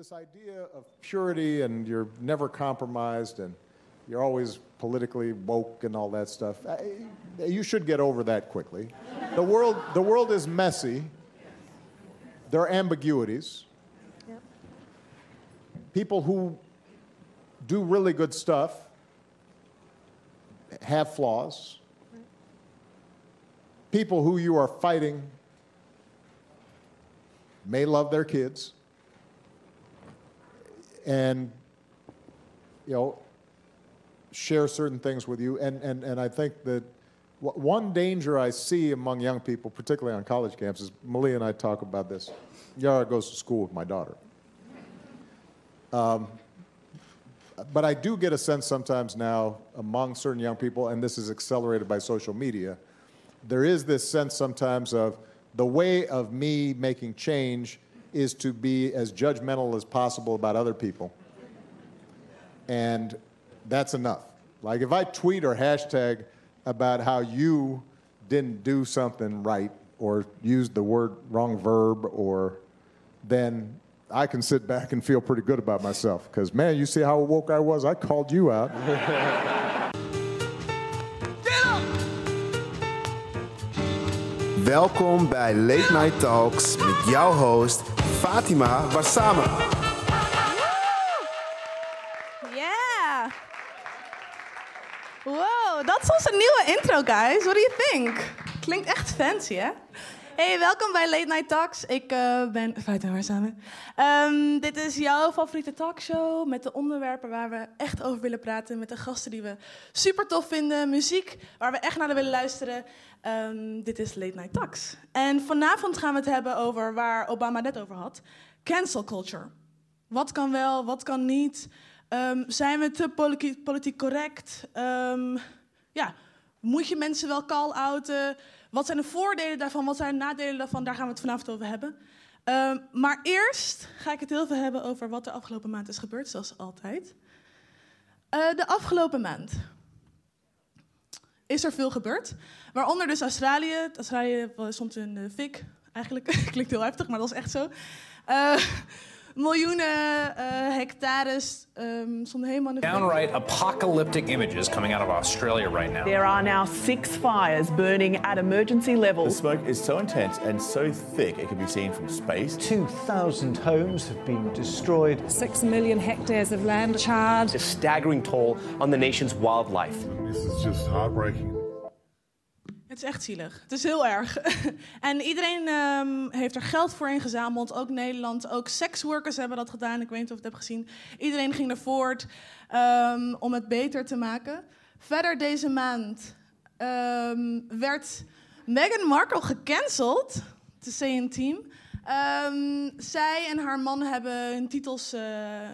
this idea of purity and you're never compromised and you're always politically woke and all that stuff. You should get over that quickly. The world, the world is messy. There are ambiguities. Yep. People who do really good stuff have flaws. People who you are fighting may love their kids. And, you know, share certain things with you. And, and, and I think that one danger I see among young people, particularly on college campuses, Malia and I talk about this. Yara goes to school with my daughter. Um, but I do get a sense sometimes now among certain young people, and this is accelerated by social media, there is this sense sometimes of the way of me making change is to be as judgmental as possible about other people. And that's enough. Like if I tweet or hashtag about how you didn't do something right or used the word wrong verb or then I can sit back and feel pretty good about myself because man, you see how woke I was? I called you out. Welkom bij Late Night Talks met jouw host Fatima Wassame. Yeah. Wow, dat is onze nieuwe intro, guys. What do you think? Klinkt echt fancy, hè? Hey, welkom bij Late Night Talks. Ik uh, ben Fatima Wassame. Um, dit is jouw favoriete talkshow met de onderwerpen waar we echt over willen praten. Met de gasten die we super tof vinden. Muziek waar we echt naar willen luisteren. Um, dit is Late Night Talks. En vanavond gaan we het hebben over waar Obama net over had. Cancel culture. Wat kan wel, wat kan niet? Um, zijn we te politiek, correct? Ja, moet je mensen wel call-outen? Wat zijn de voordelen daarvan? Wat zijn de nadelen daarvan? Daar gaan we het vanavond over hebben. maar eerst ga ik het heel veel hebben over wat er afgelopen maand is gebeurd, zoals altijd. Uh, de afgelopen maand is er veel gebeurd. Waaronder dus Australië. Australië stond in de fik. Eigenlijk klinkt heel heftig, maar dat is echt zo. Uh, miljoenen uh, hectares um, stonden helemaal de Downright apocalyptic images coming out of Australia right now. There are now six fires burning at emergency level. The smoke is so intense and so thick it can be seen from space. 2,000 homes have been destroyed. Six million hectares of land charred. A staggering toll on the nation's wildlife. This is just heartbreaking. Het is echt zielig. Het is heel erg. en iedereen um, heeft er geld voor ingezameld. Ook Nederland. Ook seksworkers hebben dat gedaan. Ik weet niet of je het hebt gezien. Iedereen ging er voort um, om het beter te maken. Verder deze maand um, werd Meghan Markle gecanceld. Te say team. Zij en haar man hebben hun titels uh,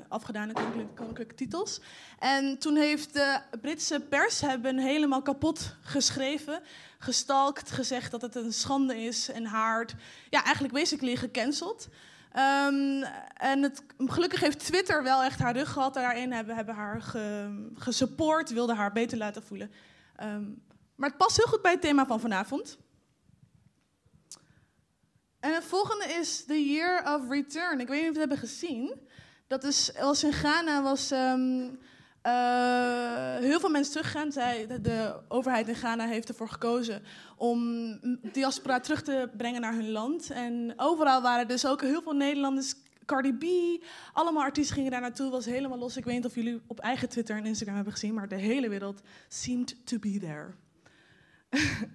afgedaan, koninklijke, koninklijke, titels. En toen heeft de Britse pers hebben helemaal kapot geschreven gestalkt, gezegd dat het een schande is en haar, ja, eigenlijk basically gecanceld. Um, en het, gelukkig heeft Twitter wel echt haar rug gehad daarin, hebben, hebben haar ge, gesupport, wilde haar beter laten voelen. Um, maar het past heel goed bij het thema van vanavond. En het volgende is The Year of Return. Ik weet niet of jullie het hebben gezien. Dat is, was in Ghana was um, uh, heel veel mensen teruggaan. Zij, de, de, overheid in Ghana heeft ervoor gekozen om diaspora terug te brengen naar hun land. En overal waren dus ook heel veel Nederlanders. Cardi B, allemaal artiesten gingen daar naartoe. was helemaal los. Ik weet niet of jullie op eigen Twitter en Instagram hebben gezien, maar de hele wereld seemed to be there.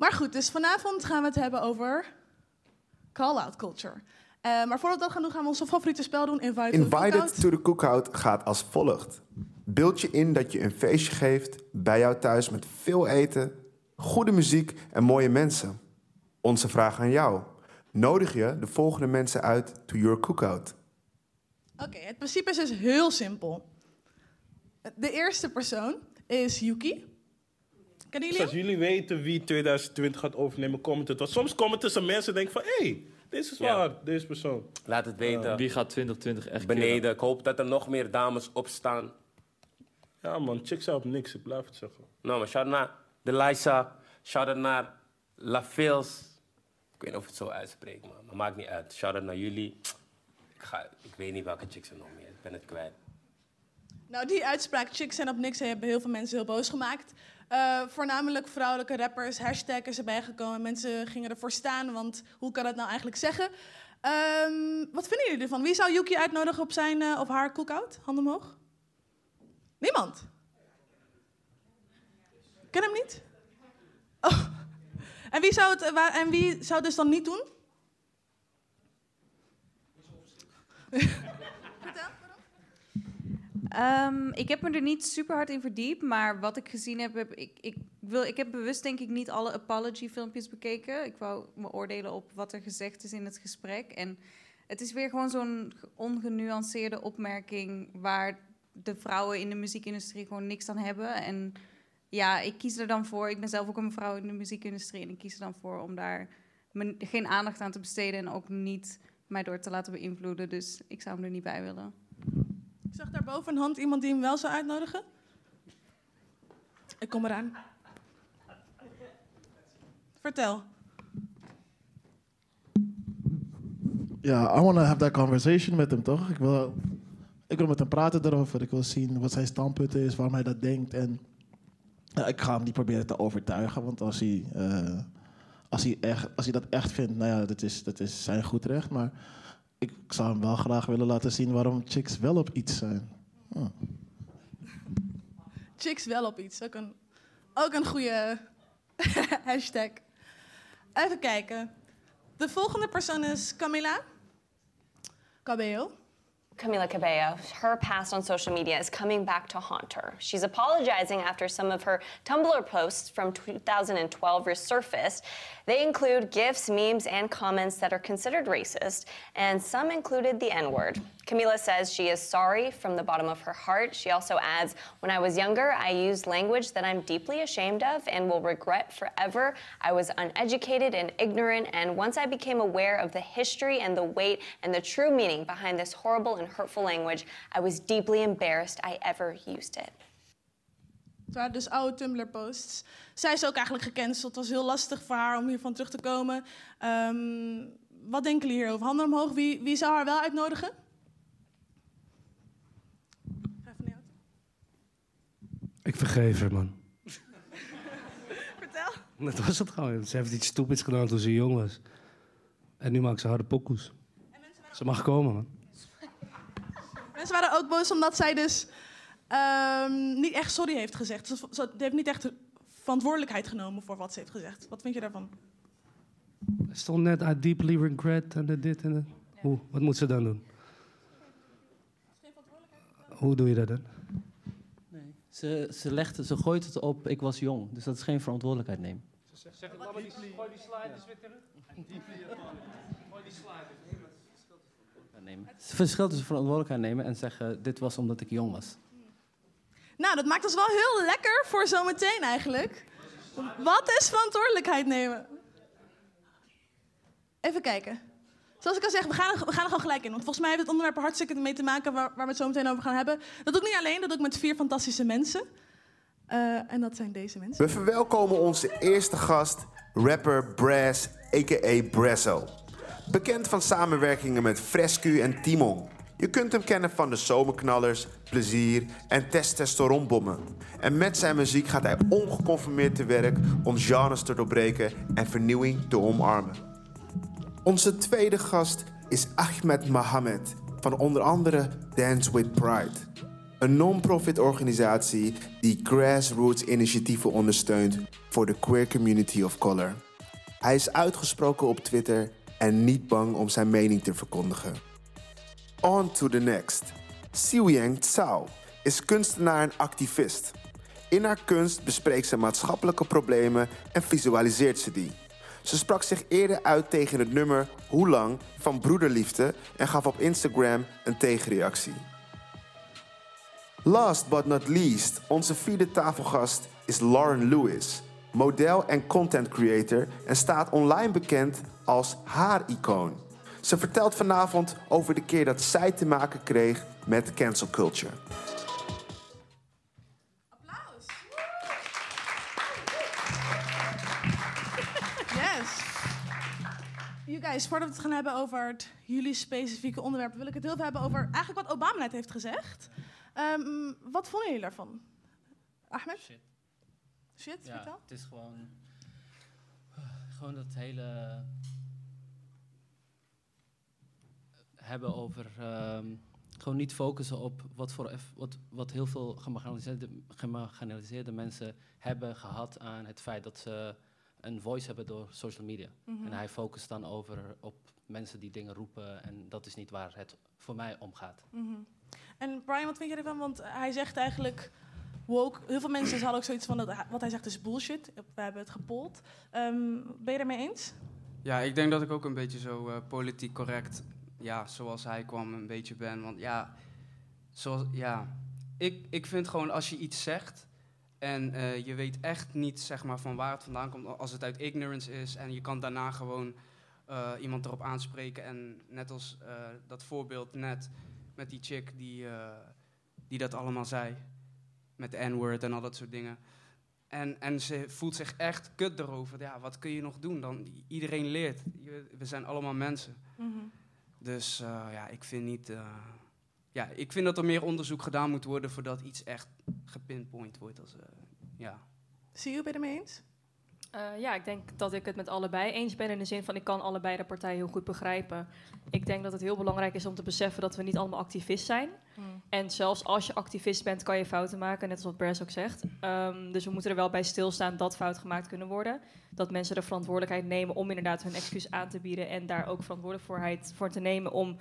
maar goed, dus vanavond gaan we het hebben over call-out culture. Uh, maar voordat we dat gaan doen, gaan we onze favoriete spel doen. Invite Invited to the Cookout gaat als volgt. Beeld je in dat je een feestje geeft bij jou thuis met veel eten, goede muziek en mooie mensen. Onze vraag aan jou. Nodig je de volgende mensen uit to your cookout? Oké, okay, het principe is dus heel simpel. De eerste persoon is Yuki. Kennen jullie dus als jullie weten wie 2020 gaat overnemen, commenten. Want soms komen tussen mensen en denken van... hé, hey, deze is waar, deze persoon. Laat het weten. wie gaat 2020 echt Beneden. Ik hoop dat er nog meer dames opstaan. Ja man, chicks op niks, ik blijf het zeggen. Nou, maar shout naar de. Shout naar La Fils. Ik weet niet of ik het zo uitspreek, man. Maar maakt niet uit. Shout out naar jullie. ga, ik weet niet welke chicks er nog meer. Ik ben het kwijt. Nou, die uitspraak chicks zijn op niks hebben heel veel mensen heel boos gemaakt. Eh, voornamelijk vrouwelijke rappers, hashtag is erbij gekomen. Mensen gingen ervoor staan, want hoe kan dat nou eigenlijk zeggen? Ehm, wat vinden jullie ervan? Wie zou Yuki uitnodigen op zijn eh, of haar cookout? Hand omhoog. Niemand? Ken hem niet? Oh. En, wie zou het, eh, en wie zou het dus dan niet doen? Ehm, ik heb me er niet super hard in verdiept, maar wat ik gezien heb, heb ik, ik, wil, ik heb bewust denk ik niet alle apology filmpjes bekeken. Ik wou me oordelen op wat er gezegd is in het gesprek. En het is weer gewoon zo'n ongenuanceerde opmerking waar de vrouwen in de muziekindustrie gewoon niks aan hebben. En ja, ik kies er dan voor. Ik ben zelf ook een vrouw in de muziekindustrie en ik kies er dan voor om daar geen aandacht aan te besteden en ook niet mij door te laten beïnvloeden. Dus ik zou hem er niet bij willen. Zag daar een hand iemand die hem wel zou uitnodigen. Ik kom eraan. Vertel. Ja, I want to have that conversation met hem, toch? Ik wil, ik wil met hem praten erover. Ik wil zien wat zijn standpunt is, waarom hij dat denkt. En ik ga hem niet proberen te overtuigen, want als hij, eh, als hij, echt, als hij dat echt vindt, nou ja, dat is, dat is zijn goed recht. Maar ik zou hem wel graag willen laten zien waarom chicks wel op iets zijn. Hm. Chicks wel op iets. Ook een, ook een goede hashtag. Even kijken. De volgende persoon is Camila. Cabello. Camila Cabello, her past on social media is coming back to haunt her. She's apologizing after some of her Tumblr posts from 2012 resurfaced. They include gifs, memes, and comments that are considered racist, and some included the N word. Camila says she is sorry from the bottom of her heart. She also adds, When I was younger, I used language that I'm deeply ashamed of and will regret forever. I was uneducated and ignorant, and once I became aware of the history and the weight and the true meaning behind this horrible and hurtful language, I was deeply embarrassed I ever used it. Het waren dus oude Tumblr-posts. Zij is ook eigenlijk gecanceld. Het was heel lastig voor haar om hiervan terug te komen. Ehm, wat denken jullie hierover? Handen omhoog. Wie, wie zou haar wel uitnodigen? Ik vergeef haar, man. Vertel. Dat was het gewoon. Ze heeft iets stoepids gedaan toen ze jong was. En nu maakt ze harde pokoes. Ze mag komen, man. Mensen waren ook boos omdat zij dus ehm, niet echt sorry heeft gezegd. Ze, ze heeft niet echt verantwoordelijkheid genomen voor wat ze heeft gezegd. Wat vind je daarvan? Er stond net, I deeply regret en dit en dat. Hoe? Wat moet ze dan doen? Hoe doe je dat dan? Nee. Ze, ze, legt, het- ze gooit het op, ik was jong. Dus dat is geen verantwoordelijkheid nemen. Zeg die, gooi die slide eens weer terug. Gooi die slide nemen. Het verschil tussen verantwoordelijkheid nemen en zeggen, dit was omdat ik jong was. Nou, dat maakt ons wel heel lekker voor zometeen eigenlijk. Wat is verantwoordelijkheid nemen? Even kijken. Zoals ik al zeg, we gaan, er, we gaan er gewoon gelijk in. Want volgens mij heeft het onderwerp er hartstikke mee te maken waar, waar we het zo meteen over gaan hebben. Dat doe ik niet alleen, dat doe ik met vier fantastische mensen. Eh, en dat zijn deze mensen. We verwelkomen onze eerste gast, rapper Brass, a.k.a. Brasso. Bekend van samenwerkingen met Frescu en Timon. Je kunt hem kennen van de zomerknallers, plezier en testosteronbommen. En met zijn muziek gaat hij ongeconformeerd te werk om genres te doorbreken en vernieuwing te omarmen. Onze tweede gast is Ahmed Mohamed van onder andere Dance with Pride. Een non-profit organisatie die grassroots initiatieven ondersteunt voor de queer community of color. Hij is uitgesproken op Twitter en niet bang om zijn mening te verkondigen. On to the next. Xiuyang Tsao is kunstenaar en activist. In haar kunst bespreekt ze maatschappelijke problemen en visualiseert ze die. Ze sprak zich eerder uit tegen het nummer Hoe lang van Broederliefde en gaf op Instagram een tegenreactie. Last but not least, onze vierde tafelgast is Lauren Lewis, model en content creator en staat online bekend als haar icoon. Ze vertelt vanavond over de keer dat zij te maken kreeg met cancel culture. Yes. You Guys, voordat we het gaan hebben over het, jullie specifieke onderwerp, wil ik het heel veel hebben over eigenlijk wat Obama net heeft gezegd. Ehm, wat vonden jullie daarvan? Ahmed? Shit. Shit, Ja, vertel. het is gewoon... Gewoon dat hele... Hebben over... ehm, gewoon niet focussen op wat, voor, wat, wat heel veel gemarginaliseerde, gemarginaliseerde mensen hebben gehad aan het feit dat ze een voice hebben door social media. Mhm. En hij focust dan over op mensen die dingen roepen en dat is niet waar het voor mij om gaat. Mhm. En Brian, wat vind jij ervan? Want hij zegt eigenlijk woke. Heel veel mensen hadden ook zoiets van dat wat hij zegt is bullshit. We hebben het gepold. Ehm, ben je daarmee eens? Ja, ik denk dat ik ook een beetje zo eh, politiek correct, ja, zoals hij kwam, een beetje ben. Want ja, zoals, ja ik, ik vind gewoon als je iets zegt en eh, je weet echt niet zeg maar, van waar het vandaan komt, als het uit ignorance is en je kan daarna gewoon eh, iemand erop aanspreken. En net als eh, dat voorbeeld net met die chick die, die dat allemaal zei, met de N-word en al dat soort dingen. En, en ze voelt zich echt kut erover. Ja, wat kun je nog doen? Dan, iedereen leert. We zijn allemaal mensen. Mhm. Dus eh, ja, ik vind niet. eh, ja, ik vind dat er meer onderzoek gedaan moet worden voordat iets echt gepinpoint wordt. Als, eh, ja. Zie je, ben je ermee eens? Eh, ja, ik denk dat ik het met allebei eens ben in de zin van ik kan allebei de partijen heel goed begrijpen. Ik denk dat het heel belangrijk is om te beseffen dat we niet allemaal activist zijn. Hmm. En zelfs als je activist bent, kan je fouten maken, net als wat Bers ook zegt. Ehm, dus we moeten er wel bij stilstaan dat fouten gemaakt kunnen worden. Dat mensen de verantwoordelijkheid nemen om inderdaad hun excuus aan te bieden en daar ook verantwoordelijkheid voor te nemen om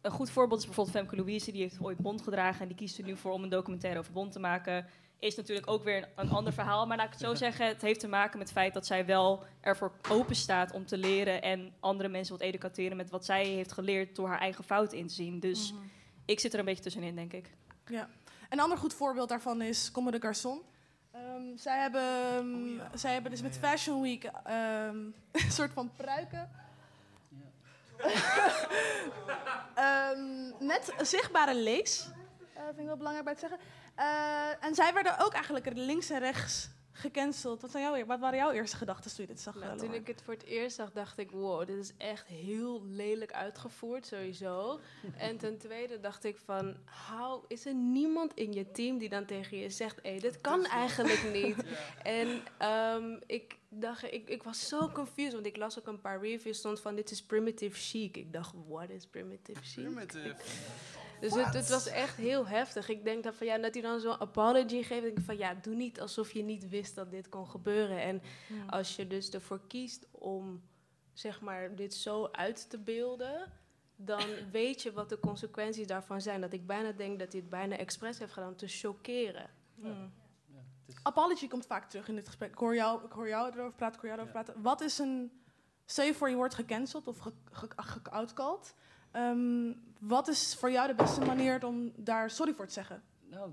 een goed voorbeeld is bijvoorbeeld Femke Louise, die heeft ooit Bond gedragen en die kiest er nu voor om een documentaire over Bond te maken. Is natuurlijk ook weer een, een ander verhaal, maar laat ik het zo zeggen, het heeft te maken met het feit dat zij wel ervoor open staat om te leren en andere mensen wat educateren met wat zij heeft geleerd door haar eigen fouten in te zien. Dus Mhm. ik zit er een beetje tussenin, denk ik. Ja. Een ander goed voorbeeld daarvan is Comme de Garçon. Ehm, zij, hebben, ehm, zij hebben dus met Fashion Week ehm, een soort van pruiken. Ehm, met zichtbare lees. Eh, vind ik wel belangrijk bij te zeggen. Eh, en zij werden ook eigenlijk links en rechts gecanceld. Wat, zijn jouw, wat waren jouw eerste gedachten toen je dit zag? Nou, toen ik het voor het eerst zag, dacht ik: wow, dit is echt heel lelijk uitgevoerd, sowieso. en ten tweede dacht ik: van, how, is er niemand in je team die dan tegen je zegt: hé, dit kan eigenlijk niet? En ehm, ik dacht, ik, ik was zo confused, want ik las ook een paar reviews, stond van: dit is primitive chic. Ik dacht: what is primitive chic? Dus het, het was echt heel heftig. Ik denk dat, van, ja, dat hij dan zo'n apology geeft. denk ik van ja, doe niet alsof je niet wist dat dit kon gebeuren. En Ja. als je dus ervoor kiest om zeg maar, dit zo uit te beelden, dan weet je wat de consequenties daarvan zijn. Dat ik bijna denk dat hij het bijna expres heeft gedaan om te choqueren. Mm. Apology komt vaak terug in dit gesprek. Ik hoor jou, ik hoor jou erover praten, ik hoor jou erover praten. Wat is een... Stel je voor je wordt gecanceld of ge- ge- Ehm, wat is voor jou de beste manier om daar sorry voor te zeggen? Nou,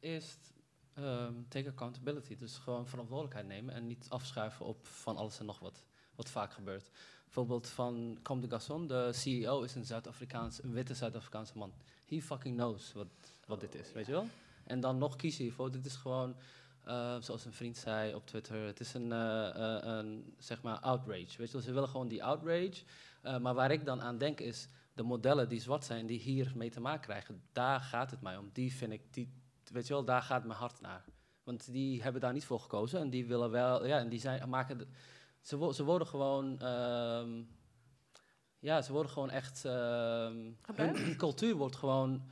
eerst ehm, take accountability. Dus gewoon verantwoordelijkheid nemen en niet afschuiven op van alles en nog wat. Wat vaak gebeurt. Bijvoorbeeld van Comme de Garçon, de CEO is een Zuid-Afrikaans, witte Zuid-Afrikaanse man. He fucking knows wat, wat dit is, weet je wel? En dan nog kies je hiervoor. Dit is gewoon, eh, zoals een vriend zei op Twitter, het is een, eh, eh, een zeg maar, outrage. Weet je wel? Ze willen gewoon die outrage. Maar waar ik dan aan denk is, de modellen die zwart zijn, die hier mee te maken krijgen, daar gaat het mij om. Die vind ik, die, weet je wel, daar gaat mijn hart naar. Want die hebben daar niet voor gekozen en die willen wel, ja, en die zijn, maken, de- ze, wo- ze worden gewoon, ehm, ja, ze worden gewoon echt, ehm, hun, hun cultuur wordt gewoon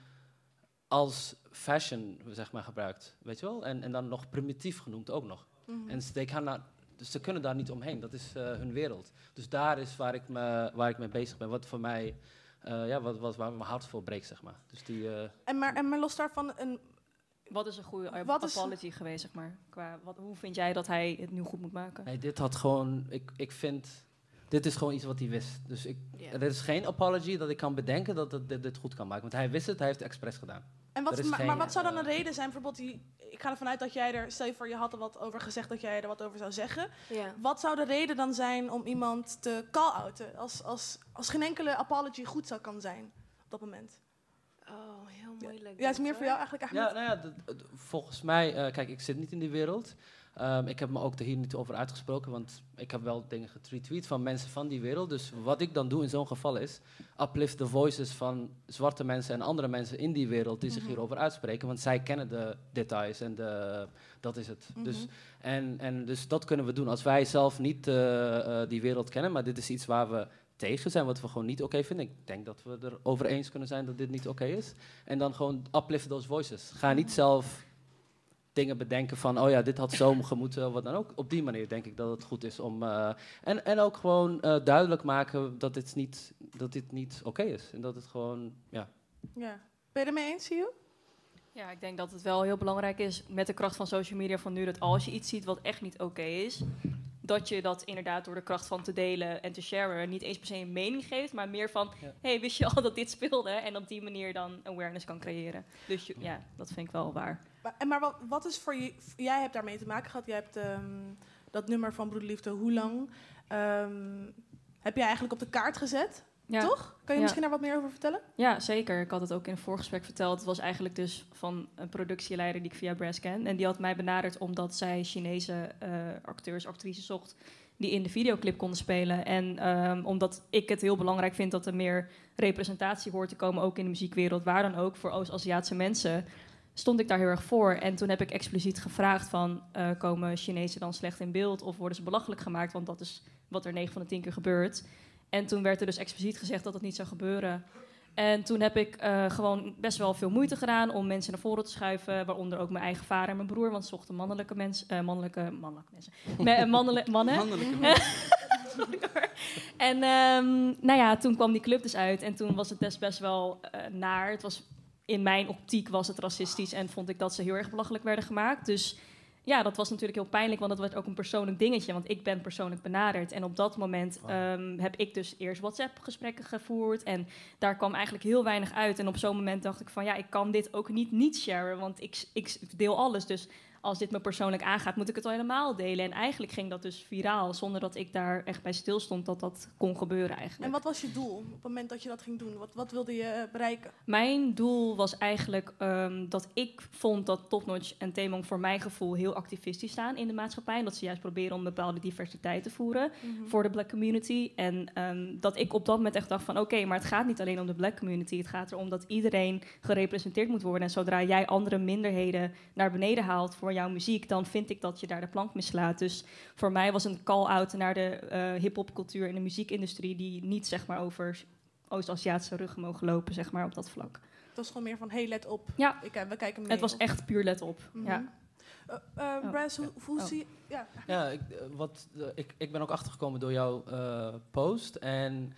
als fashion, zeg maar, gebruikt, weet je wel? En, en dan nog primitief genoemd ook nog. Mhm. En ze, they cannot- dus ze kunnen daar niet omheen, dat is eh, hun wereld. Dus daar is waar ik, me, waar ik mee bezig ben, wat voor mij, eh, ja, wat, wat, waar mijn hart voor breekt, zeg maar. Dus die... eh, En maar, en maar los daarvan, een, Wat is een goede is- apology geweest, zeg maar? Qua, wat, hoe vind jij dat hij het nu goed moet maken? Nee, dit had gewoon. Ik, ik vind. Dit is gewoon iets wat hij wist. Dus ik, er is geen apology dat ik kan bedenken dat het dit, dit goed kan maken. Want hij wist het, hij heeft het expres gedaan. En wat, maar, geen, maar wat zou dan eh, een reden zijn? Bijvoorbeeld, die, ik ga ervan uit dat jij er, stel je voor, je had er wat over gezegd dat jij er wat over zou zeggen. Ja. Wat zou de reden dan zijn om iemand te call-outen? Als, als, als geen enkele apology goed zou kan zijn op dat moment. Oh, heel moeilijk. Ja, het is meer voor jou eigenlijk. eigenlijk Ja, nou ja, volgens mij, eh, kijk, ik zit niet in die wereld. Ehm, ik heb me ook er hier niet over uitgesproken, want ik heb wel dingen getweet van mensen van die wereld. Dus wat ik dan doe in zo'n geval is, uplift the voices van zwarte mensen en andere mensen in die wereld die zich Mhm. hierover uitspreken. Want zij kennen de details en de, dat is het. dus, Mhm. en, en dus dat kunnen we doen. Als wij zelf niet eh, eh, die wereld kennen, maar dit is iets waar we tegen zijn, wat we gewoon niet oké vinden. Ik denk dat we er over eens kunnen zijn dat dit niet oké is. En dan gewoon uplift those voices. Ga niet zelf dingen bedenken van, oh ja, dit had zo gemoeten, of wat dan ook. Op die manier denk ik dat het goed is om... eh, en, en ook gewoon eh, duidelijk maken dat dit niet, dat dit niet oké is. En dat het gewoon, ja... Ja. Ben je het mee eens, Sio? Ja, ik denk dat het wel heel belangrijk is met de kracht van social media van nu dat als je iets ziet wat echt niet oké is, dat je dat inderdaad door de kracht van te delen en te sharen niet eens per se een mening geeft, maar meer van, hey, wist je al dat dit speelde? En op die manier dan awareness kan creëren. Dus je- ja, dat vind ik wel waar. Maar, en maar wat, wat is voor je... Jij hebt daarmee te maken gehad. Jij hebt ehm, dat nummer van Broederliefde, Hoe Lang... ehm, heb jij eigenlijk op de kaart gezet, Ja. toch? Kan je Ja. misschien daar wat meer over vertellen? Ja, zeker. Ik had het ook in een voorgesprek verteld. Het was eigenlijk dus van een productieleider die ik via Brass ken. En die had mij benaderd omdat zij Chinese eh, acteurs, actrices zocht... die in de videoclip konden spelen. En ehm, omdat ik het heel belangrijk vind dat er meer representatie hoort te komen... ook in de muziekwereld, waar dan ook, voor Oost-Aziatische mensen... stond ik daar heel erg voor. En toen heb ik expliciet gevraagd van... eh, komen Chinezen dan slecht in beeld of worden ze belachelijk gemaakt? Want dat is wat er 9 van de 10 keer gebeurt. En toen werd er dus expliciet gezegd dat het niet zou gebeuren. En toen heb ik eh, gewoon best wel veel moeite gedaan om mensen naar voren te schuiven. Waaronder ook mijn eigen vader en mijn broer. Want ze zochten mannelijke mensen. eh, mannelijke, mannelijke mensen. Me- mannen. Mannelijke mensen. en ehm, nou ja, toen kwam die club dus uit. En toen was het best, best wel naar. Het was, in mijn optiek was het racistisch. En vond ik dat ze heel erg belachelijk werden gemaakt. Dus ja, dat was natuurlijk heel pijnlijk, want dat werd ook een persoonlijk dingetje. Want ik ben persoonlijk benaderd. En op dat moment ehm, heb ik dus eerst WhatsApp-gesprekken gevoerd. En daar kwam eigenlijk heel weinig uit. En op zo'n moment dacht ik van, ja, ik kan dit ook niet niet sharen. Want ik, ik deel alles. Dus als dit me persoonlijk aangaat, moet ik het al helemaal delen. En eigenlijk ging dat dus viraal, zonder dat ik daar echt bij stilstond dat dat kon gebeuren eigenlijk. En wat was je doel op het moment dat je dat ging doen? Wat, wat wilde je bereiken? Mijn doel was eigenlijk ehm, dat ik vond dat Topnotch en Temong voor mijn gevoel heel activistisch staan in de maatschappij. En dat ze juist proberen om bepaalde diversiteit te voeren Mhm. voor de black community. En ehm, dat ik op dat moment echt dacht van oké, maar het gaat niet alleen om de black community. Het gaat erom dat iedereen gerepresenteerd moet worden. En zodra jij andere minderheden naar beneden haalt voor jouw muziek, dan vind ik dat je daar de plank mislaat. Dus voor mij was een call-out naar de eh hip-hop cultuur en de muziekindustrie die niet zeg maar over Oost-Aziatische ruggen mogen lopen, zeg maar op dat vlak. Het was gewoon meer van, hey, let op. Ja. Ik, eh, we kijken mee. Het was echt puur let op. Mhm. Ja. Eh, eh, Bryce, hoe, hoe Oh. zie je... Ja. Ja, ik, wat, ik, ik ben ook achtergekomen door jouw eh, post. En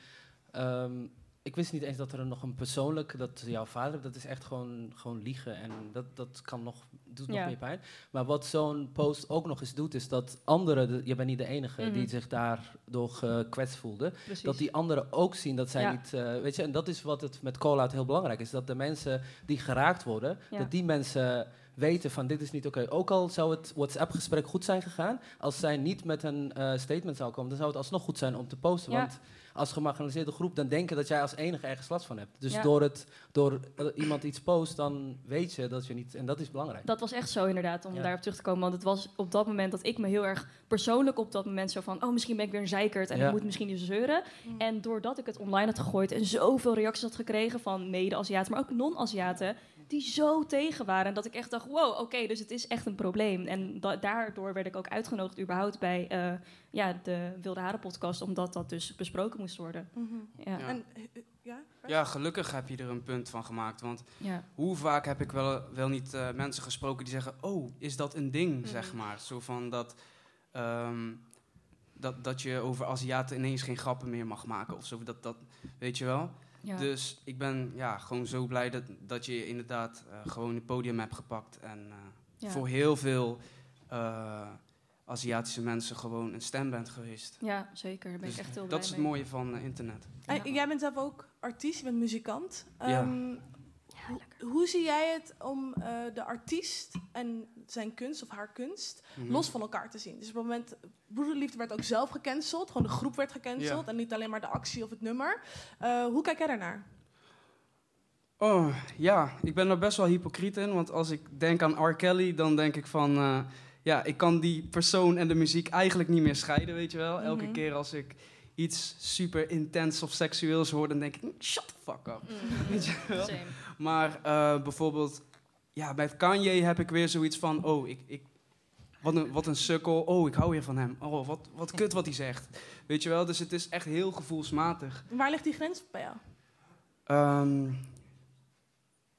ehm, ik wist niet eens dat er nog een persoonlijk, dat jouw vader, dat is echt gewoon, gewoon liegen. En dat, dat kan nog, doet nog Ja. meer pijn. Maar wat zo'n post ook nog eens doet, is dat anderen, de- je bent niet de enige Mhm. die zich daardoor gekwetst voelde. Precies. Dat die anderen ook zien dat zij Ja. niet, eh, weet je, en dat is wat het met call-out heel belangrijk is. Dat de mensen die geraakt worden, Ja. dat die mensen weten van dit is niet oké. Ook al zou het WhatsApp-gesprek goed zijn gegaan, als zij niet met een eh, statement zou komen, dan zou het alsnog goed zijn om te posten. Want als gemarginaliseerde groep dan denken dat jij als enige ergens last van hebt. Dus Ja. door, het, door eh, iemand iets post, dan weet je dat je niet, en dat is belangrijk. Dat was echt zo inderdaad, om Ja. daarop terug te komen. Want het was op dat moment dat ik me heel erg persoonlijk op dat moment zo van... oh, misschien ben ik weer een zeikert en Ja. ik moet misschien dus zeuren. En doordat ik het online had gegooid en zoveel reacties had gekregen... van mede-Aziaten, maar ook non-Aziaten... die zo tegen waren, dat ik echt dacht... wow, oké, dus het is echt een probleem. En da- daardoor werd ik ook uitgenodigd überhaupt bij eh, ja, de Wilde Haren podcast... omdat dat dus besproken moest worden. Mhm. Ja. Ja. En, eh, eh, ja? Ja, gelukkig heb je er een punt van gemaakt. Want Ja. hoe vaak heb ik wel, wel niet eh, mensen gesproken die zeggen... oh, is dat een ding, Mhm. zeg maar. Zo van dat, ehm, dat, dat je over Aziaten ineens geen grappen meer mag maken of zo. Dat, dat, weet je wel? Ja. Dus ik ben ja, gewoon zo blij dat, dat je inderdaad eh, gewoon het podium hebt gepakt. En eh, Ja. voor heel veel eh, Aziatische mensen gewoon een stem bent geweest. Ja, zeker. Daar ben ik Dus echt heel blij Dat is het mee. mooie van internet. En Jij bent zelf ook artiest, je bent muzikant. Ja. Hoe, zie jij het om eh, de artiest en zijn kunst of haar kunst Mhm. los van elkaar te zien? Dus op het moment, Broederliefde werd ook zelf gecanceld, gewoon de groep werd gecanceld Ja. en niet alleen maar de actie of het nummer. Eh, hoe kijk jij daarnaar? Oh, ja, ik ben er best wel hypocriet in. Want als ik denk aan R. Kelly, dan denk ik van... eh, ja, ik kan die persoon en de muziek eigenlijk niet meer scheiden, weet je wel. Elke Mhm. keer als ik iets super intens of seksueels hoor, dan denk ik... Shut the fuck up. Weet je wel? Same. Maar eh, bijvoorbeeld, ja, met Kanye heb ik weer zoiets van... Oh, ik, ik, wat, een, wat een sukkel. Oh, ik hou weer van hem. Oh, wat, wat kut wat hij zegt. Weet je wel? Dus het is echt heel gevoelsmatig. Waar ligt die grens bij jou? Ehm,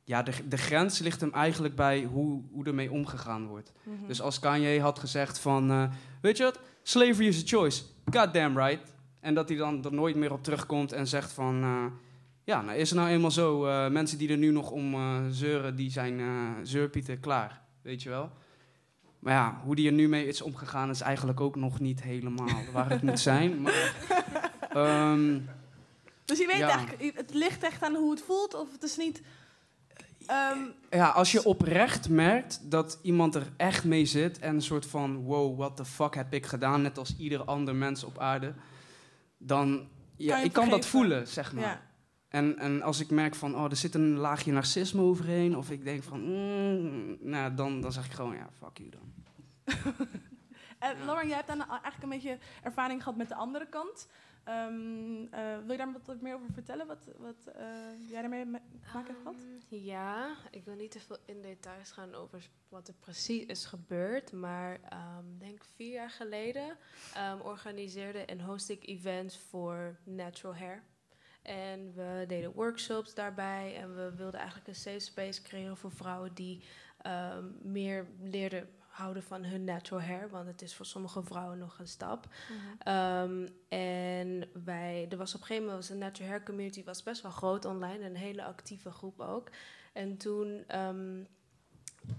ja, de, de grens ligt hem eigenlijk bij hoe, hoe ermee omgegaan wordt. Mhm. Dus als Kanye had gezegd van... eh, weet je wat? Slavery is a choice. Goddamn right. En dat hij dan er nooit meer op terugkomt en zegt van... eh, ja, nou is het nou eenmaal zo. eh, mensen die er nu nog om eh, zeuren, die zijn eh zeurpieten klaar. Weet je wel? Maar ja, hoe die er nu mee is omgegaan... is eigenlijk ook nog niet helemaal waar het moet zijn. Maar, ehm, Dus je weet Ja. eigenlijk, het ligt echt aan hoe het voelt, of het is niet. ehm, Ja, als je oprecht merkt dat iemand er echt mee zit en een soort van wow, what the fuck heb ik gedaan, net als ieder ander mens op aarde, dan ja, je ik kan dat voelen, zeg maar. Ja. En, en als ik merk van, oh, er zit een laagje narcisme overheen, of ik denk van, mm, nou, dan, dan zeg ik gewoon, ja, fuck you dan. En Lauren, jij hebt dan eigenlijk een beetje ervaring gehad met de andere kant. Ehm, eh, wil je daar wat meer over vertellen? Wat, wat eh, jij daarmee me- te maken hebt gehad? Ehm, Ja, ik wil niet te veel in details gaan over wat er precies is gebeurd. Maar ehm, ik denk vier jaar geleden ehm, organiseerde en host ik events voor natural hair. En we deden workshops daarbij. En we wilden eigenlijk een safe space creëren voor vrouwen die ehm, meer leerden houden van hun natural hair. Want het is voor sommige vrouwen nog een stap. Ehm, en wij, er was op een gegeven moment, was de natural hair community was best wel groot online. Een hele actieve groep ook. En toen, ehm,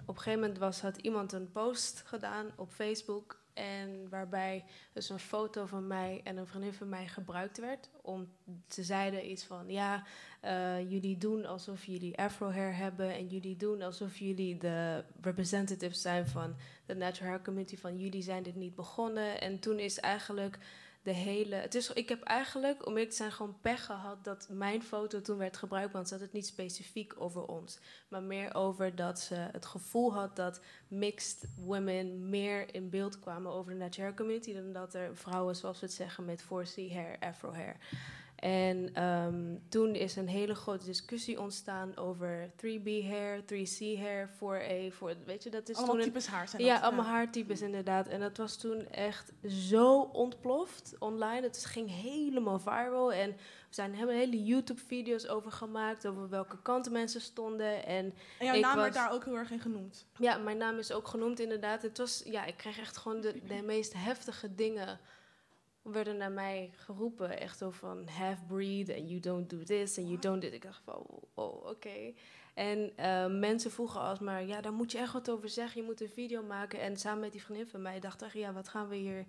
op een gegeven moment was, had iemand een post gedaan op Facebook. En waarbij dus een foto van mij en een vriendin van mij gebruikt werd. Om, ze zeiden iets van, ja, eh, jullie doen alsof jullie afro hair hebben. En jullie doen alsof jullie de representatives zijn van de natural hair community. Van jullie zijn dit niet begonnen. En toen is eigenlijk de hele. Het is, ik heb eigenlijk, om eerlijk te zijn, gewoon pech gehad dat mijn foto toen werd gebruikt. Want ze had het niet specifiek over ons. Maar meer over dat ze het gevoel had dat mixed women meer in beeld kwamen over de natural community. Dan dat er vrouwen, zoals we het zeggen, met 4C hair, afro hair. En ehm, toen is een hele grote discussie ontstaan over 3B hair, 3C hair, 4A, 4, weet je, dat is Allemaal toen een- types haar zijn Ja, dat, allemaal ja. haartypes inderdaad. En dat was toen echt zo ontploft online. Het ging helemaal viral. En we zijn hebben hele YouTube-video's over gemaakt, over welke kant mensen stonden. En, En jouw ik naam was- werd daar ook heel erg in genoemd. ja, mijn naam is ook genoemd inderdaad. Het was, ja, ik kreeg echt gewoon de, de meest heftige dingen werden naar mij geroepen. Echt zo van half-breed en you don't do this and you don't do... Ik dacht van, oh, oké. En eh, mensen vroegen alsmaar, ja, daar moet je echt wat over zeggen. Je moet een video maken. En samen met die vriendin van mij dacht ik, ja, wat gaan we hier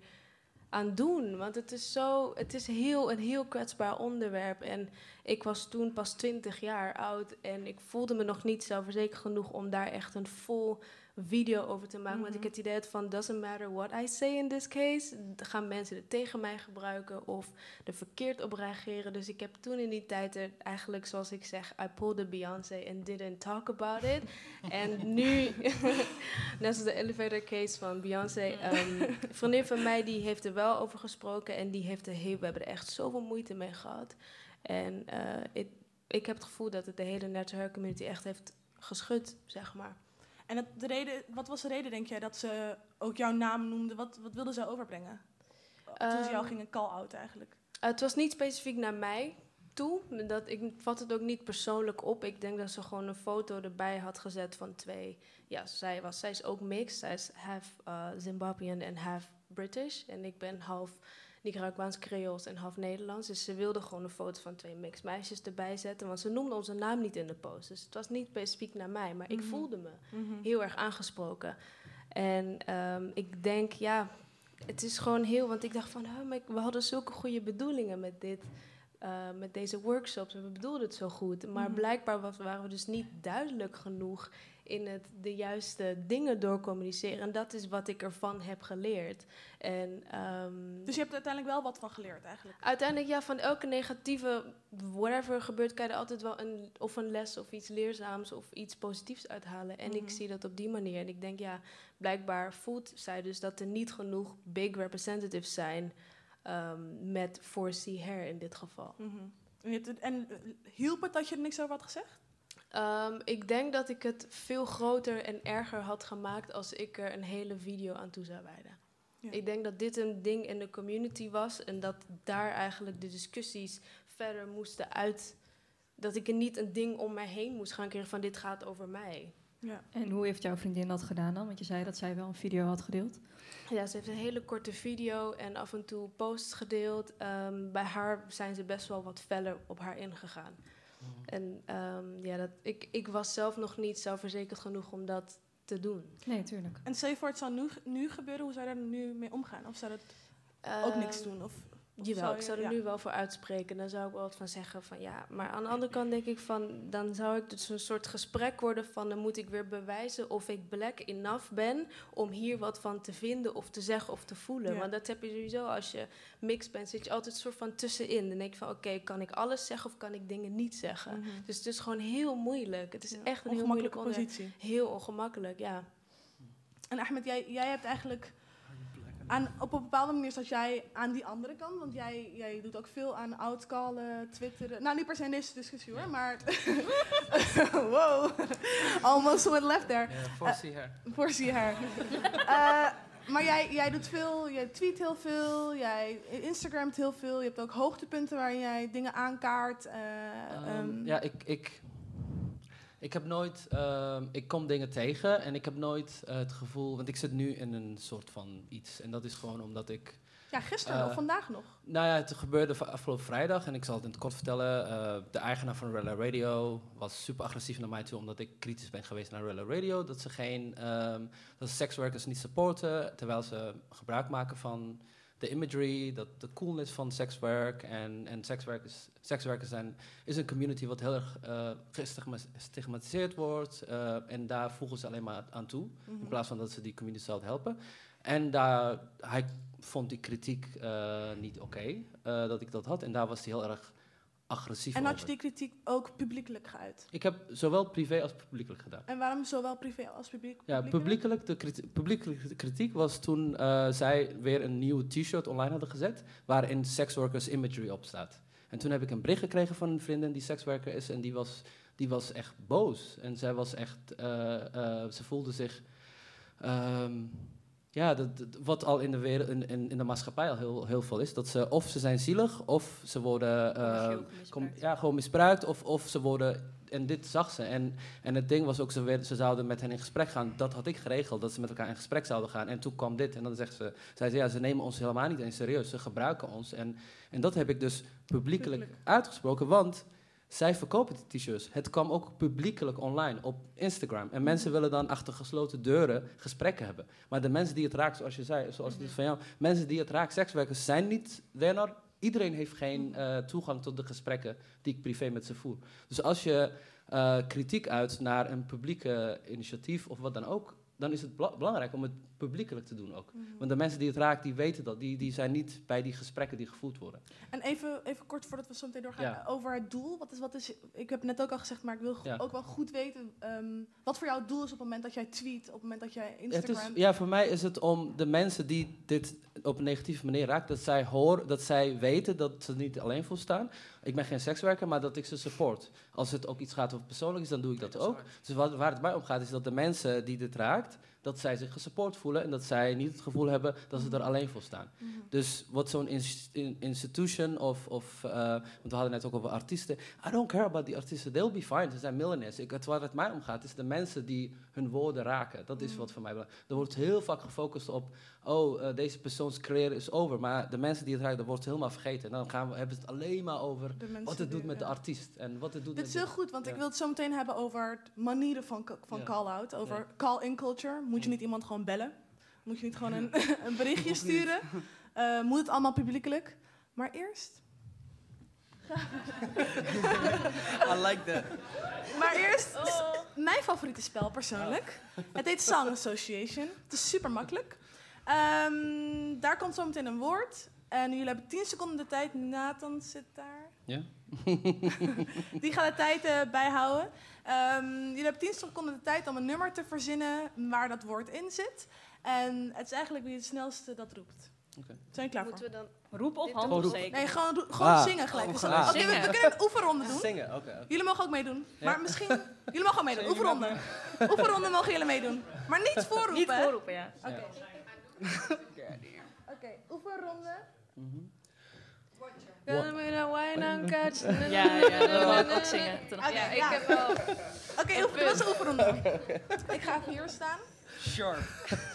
aan doen? Want het is zo, het is heel, een heel kwetsbaar onderwerp. En ik was toen pas 20 jaar oud en ik voelde me nog niet zelfverzekerd genoeg om daar echt een vol video over te maken. Want ik Mhm. het idee had van, doesn't matter what I say in this case, gaan mensen het tegen mij gebruiken of er verkeerd op reageren. Dus ik heb toen in die tijd er eigenlijk, zoals ik zeg, I pulled the Beyoncé and didn't talk about it. en nu, net als de elevator case van Beyoncé, ehm, een vriendin van mij die heeft er wel over gesproken en die heeft er heel, we hebben er echt zoveel moeite mee gehad. En eh, ik, ik heb het gevoel dat het de hele hair community echt heeft geschud, zeg maar. En het, de reden, wat was de reden, denk jij, dat ze ook jouw naam noemde? Wat, wat wilden ze overbrengen? Toen ze jou Ehm, gingen call-out eigenlijk. Uh, het was niet specifiek naar mij toe. Dat, ik vat het ook niet persoonlijk op. Ik denk dat ze gewoon een foto erbij had gezet van twee. Ja, zij, was, zij is ook mixed. Zij is half uh, Zimbabwean en half British. En ik ben half Nicaraguaans Creools en half Nederlands. Dus ze wilde gewoon een foto van twee mixed meisjes erbij zetten. Want ze noemde onze naam niet in de post. Dus het was niet specifiek naar mij. Maar ik Mhm. voelde me Mhm. heel erg aangesproken. En ehm, ik denk, ja, het is gewoon heel... Want ik dacht van, oh, maar we hadden zulke goede bedoelingen met dit eh, met deze workshops en we bedoelden het zo goed. Maar Mhm. blijkbaar was, waren we dus niet duidelijk genoeg in het de juiste dingen doorcommuniceren. En dat is wat ik ervan heb geleerd. En, ehm, Dus je hebt er uiteindelijk wel wat van geleerd eigenlijk. Uiteindelijk, ja, van elke negatieve, whatever er gebeurt, kan je er altijd wel een, of een les of iets leerzaams of iets positiefs uithalen. En ik Mhm. zie dat op die manier. En ik denk, ja, blijkbaar voelt zij dus dat er niet genoeg big representatives zijn ehm, met 4C hair in dit geval. Mhm. En, het- eh, hielp het dat je er niks over had gezegd? Ehm, ik denk dat ik het veel groter en erger had gemaakt als ik er een hele video aan toe zou wijden. Ja. Ik denk dat dit een ding in de community was en dat daar eigenlijk de discussies verder moesten uit. Dat ik er niet een ding om mij heen moest gaan krijgen van dit gaat over mij. Ja. En hoe heeft jouw vriendin dat gedaan dan? Want je zei dat zij wel een video had gedeeld. Ja, ze heeft een hele korte video en af en toe posts gedeeld. Ehm, bij haar zijn ze best wel wat feller op haar ingegaan. En ehm, ja, dat, ik, ik was zelf nog niet zelfverzekerd genoeg om dat te doen. Nee, tuurlijk. En stel je voor, het zou nu, nu gebeuren, hoe zou je daar nu mee omgaan? Of zou dat ook niks Ehm, doen? Of Jawel, ik zou er ja. nu wel voor uitspreken. Dan zou ik wel wat van zeggen van ja. Maar aan de andere kant denk ik van... dan zou ik dus een soort gesprek worden van... dan moet ik weer bewijzen of ik black enough ben... om hier wat van te vinden of te zeggen of te voelen. Ja. Want dat heb je sowieso als je mixed bent. Zit je altijd een soort van tussenin. Dan denk je van oké, kan ik alles zeggen of kan ik dingen niet zeggen? Mhm. Dus het is gewoon heel moeilijk. Het is Ja, echt een heel moeilijk ongemakkelijke onderwerp. positie. Heel ongemakkelijk, ja. En Ahmed, jij, jij hebt eigenlijk... Aan, op een bepaalde manier zat jij aan die andere kant. Want jij, jij doet ook veel aan outcallen, twitteren. Nou, niet per se in deze discussie hoor, maar... wow, almost went left there. Ja, foresee her. Uh, foresee her. Eh, maar jij, jij doet veel, jij tweet heel veel, jij Instagramt heel veel. Je hebt ook hoogtepunten waar jij dingen aankaart. eh, Ehm, ehm, ja, ik, ik, ik heb nooit... ehm, ik kom dingen tegen en ik heb nooit eh, het gevoel... Want ik zit nu in een soort van iets. En dat is gewoon omdat ik... ja, gisteren eh, of vandaag nog. Nou ja, het gebeurde afgelopen vrijdag en ik zal het in het kort vertellen. Eh, de eigenaar van Rella Radio was super agressief naar mij toe omdat ik kritisch ben geweest naar Rella Radio. Dat ze geen, ehm, dat ze sekswerkers niet supporten, terwijl ze gebruik maken van de imagery, dat de coolness van sekswerk en, en sekswerkers, sekswerkers zijn, is een community wat heel erg eh, gestigmatiseerd wordt eh, en daar voegen ze alleen maar aan toe, Mhm. in plaats van dat ze die community zouden helpen. En daar, hij vond die kritiek eh, niet oké, dat ik dat had. En daar was hij heel erg agressief En had over. je die kritiek ook publiekelijk geuit? Ik heb zowel privé als publiekelijk gedaan. En waarom zowel privé als publiek? Ja, publiekelijk, de kritiek, publiekelijke kritiek was toen eh, zij weer een nieuw t-shirt online hadden gezet... waarin sexworkers imagery op staat. En toen heb ik een bericht gekregen van een vriendin die sekswerker is... en die was, die was echt boos. En zij was echt... eh, eh, ze voelde zich... ehm, ja, dat, dat- wat al in de, wereld, in, in, in de maatschappij al heel, heel veel is. Dat ze of ze zijn zielig of ze worden eh, kom- ja, gewoon misbruikt of, of ze worden... En dit zag ze. En, en het ding was ook, ze, ze zouden met hen in gesprek gaan. Dat had ik geregeld, dat ze met elkaar in gesprek zouden gaan. En toen kwam dit. En dan zegt ze, zei ze, ja, ze nemen ons helemaal niet eens serieus. Ze gebruiken ons. En, en dat heb ik dus publiekelijk uitgesproken, want... Zij verkopen die t-shirts. Het kwam ook publiekelijk online op Instagram. En mensen willen dan achter gesloten deuren gesprekken hebben. Maar de mensen die het raakt, zoals je zei, zoals dit van jou, mensen die het raakt, sekswerkers, zijn niet. not- iedereen heeft geen eh, toegang tot de gesprekken die ik privé met ze voer. Dus als je eh, kritiek uit naar een publieke initiatief of wat dan ook, dan is het bela- belangrijk om het publiekelijk te doen ook. Mhm. Want de mensen die het raakt, die weten dat. Die, die zijn niet bij die gesprekken die gevoerd worden. En even, even kort voordat we zo meteen doorgaan, Ja. over het doel. Wat is, wat is, ik heb het net ook al gezegd, maar ik wil Ja. ook wel goed weten ehm, wat voor jou het doel is op het moment dat jij tweet, op het moment dat jij Het Instagram... is, ja, voor mij is het om de mensen die dit op een negatieve manier raakt, dat zij horen, dat zij weten dat ze niet alleen voor staan. Ik ben geen sekswerker, maar dat ik ze support. Als het ook iets gaat over persoonlijk is, dan doe ik dat, ook. Dus wat, waar het mij om gaat, is dat de mensen die dit raakt, dat zij zich gesupport voelen en dat zij niet het gevoel hebben dat ze er alleen voor staan. Mhm. Dus wat zo'n ins- in- institution of, of eh, want we hadden net ook over artiesten. I don't care about die artiesten, they'll be fine. Ze zijn millionaires. Ik, het, waar het mij om gaat, is de mensen die hun woorden raken. Dat is wat voor mij belangrijk Er wordt heel vaak gefocust op, oh, eh, deze persoons carrière is over. Maar de mensen die het raken, dat wordt helemaal vergeten. En dan gaan we, hebben we het alleen maar over wat het doet met de artiest. En wat het doet Dit met is heel de- goed, want Ja. ik wil het zo meteen hebben over manieren van, van Ja. call-out. Over Ja. call-in culture. Moet je niet iemand gewoon bellen? Moet je niet gewoon een, een berichtje sturen? Eh, moet het allemaal publiekelijk? Maar eerst I like that. Maar eerst, mijn favoriete spel persoonlijk. Het heet Song Association. Het is super makkelijk. Ehm, daar komt zo meteen een woord. En jullie hebben 10 seconden de tijd. Nathan zit daar. Ja? Die gaat de tijd eh, bijhouden. Ehm, jullie hebben 10 seconden de tijd om een nummer te verzinnen waar dat woord in zit. En het is eigenlijk wie het snelste dat roept. Oké. Zijn jullie klaar voor? Moeten we dan... Roep of opsteken? Nee, gewoon, Ah. zingen gelijk. Oh, Oké, we, zingen. we kunnen een oefenronde doen. Zingen, oké. Jullie mogen ook meedoen. Ja. Maar misschien... Jullie mogen ook meedoen. Oefenronde. Oefenronde mogen jullie meedoen. Maar niet voorroepen. Niet voorroepen, ja. Oké. Oké, oefenronde. Kunnen we wine aan catch? Ja, ja, dat wil ik ook zingen. Ja, ik ja. heb wel... Oké, oefen- dat is de oefenronde. Ik ga even hier staan. Sharp.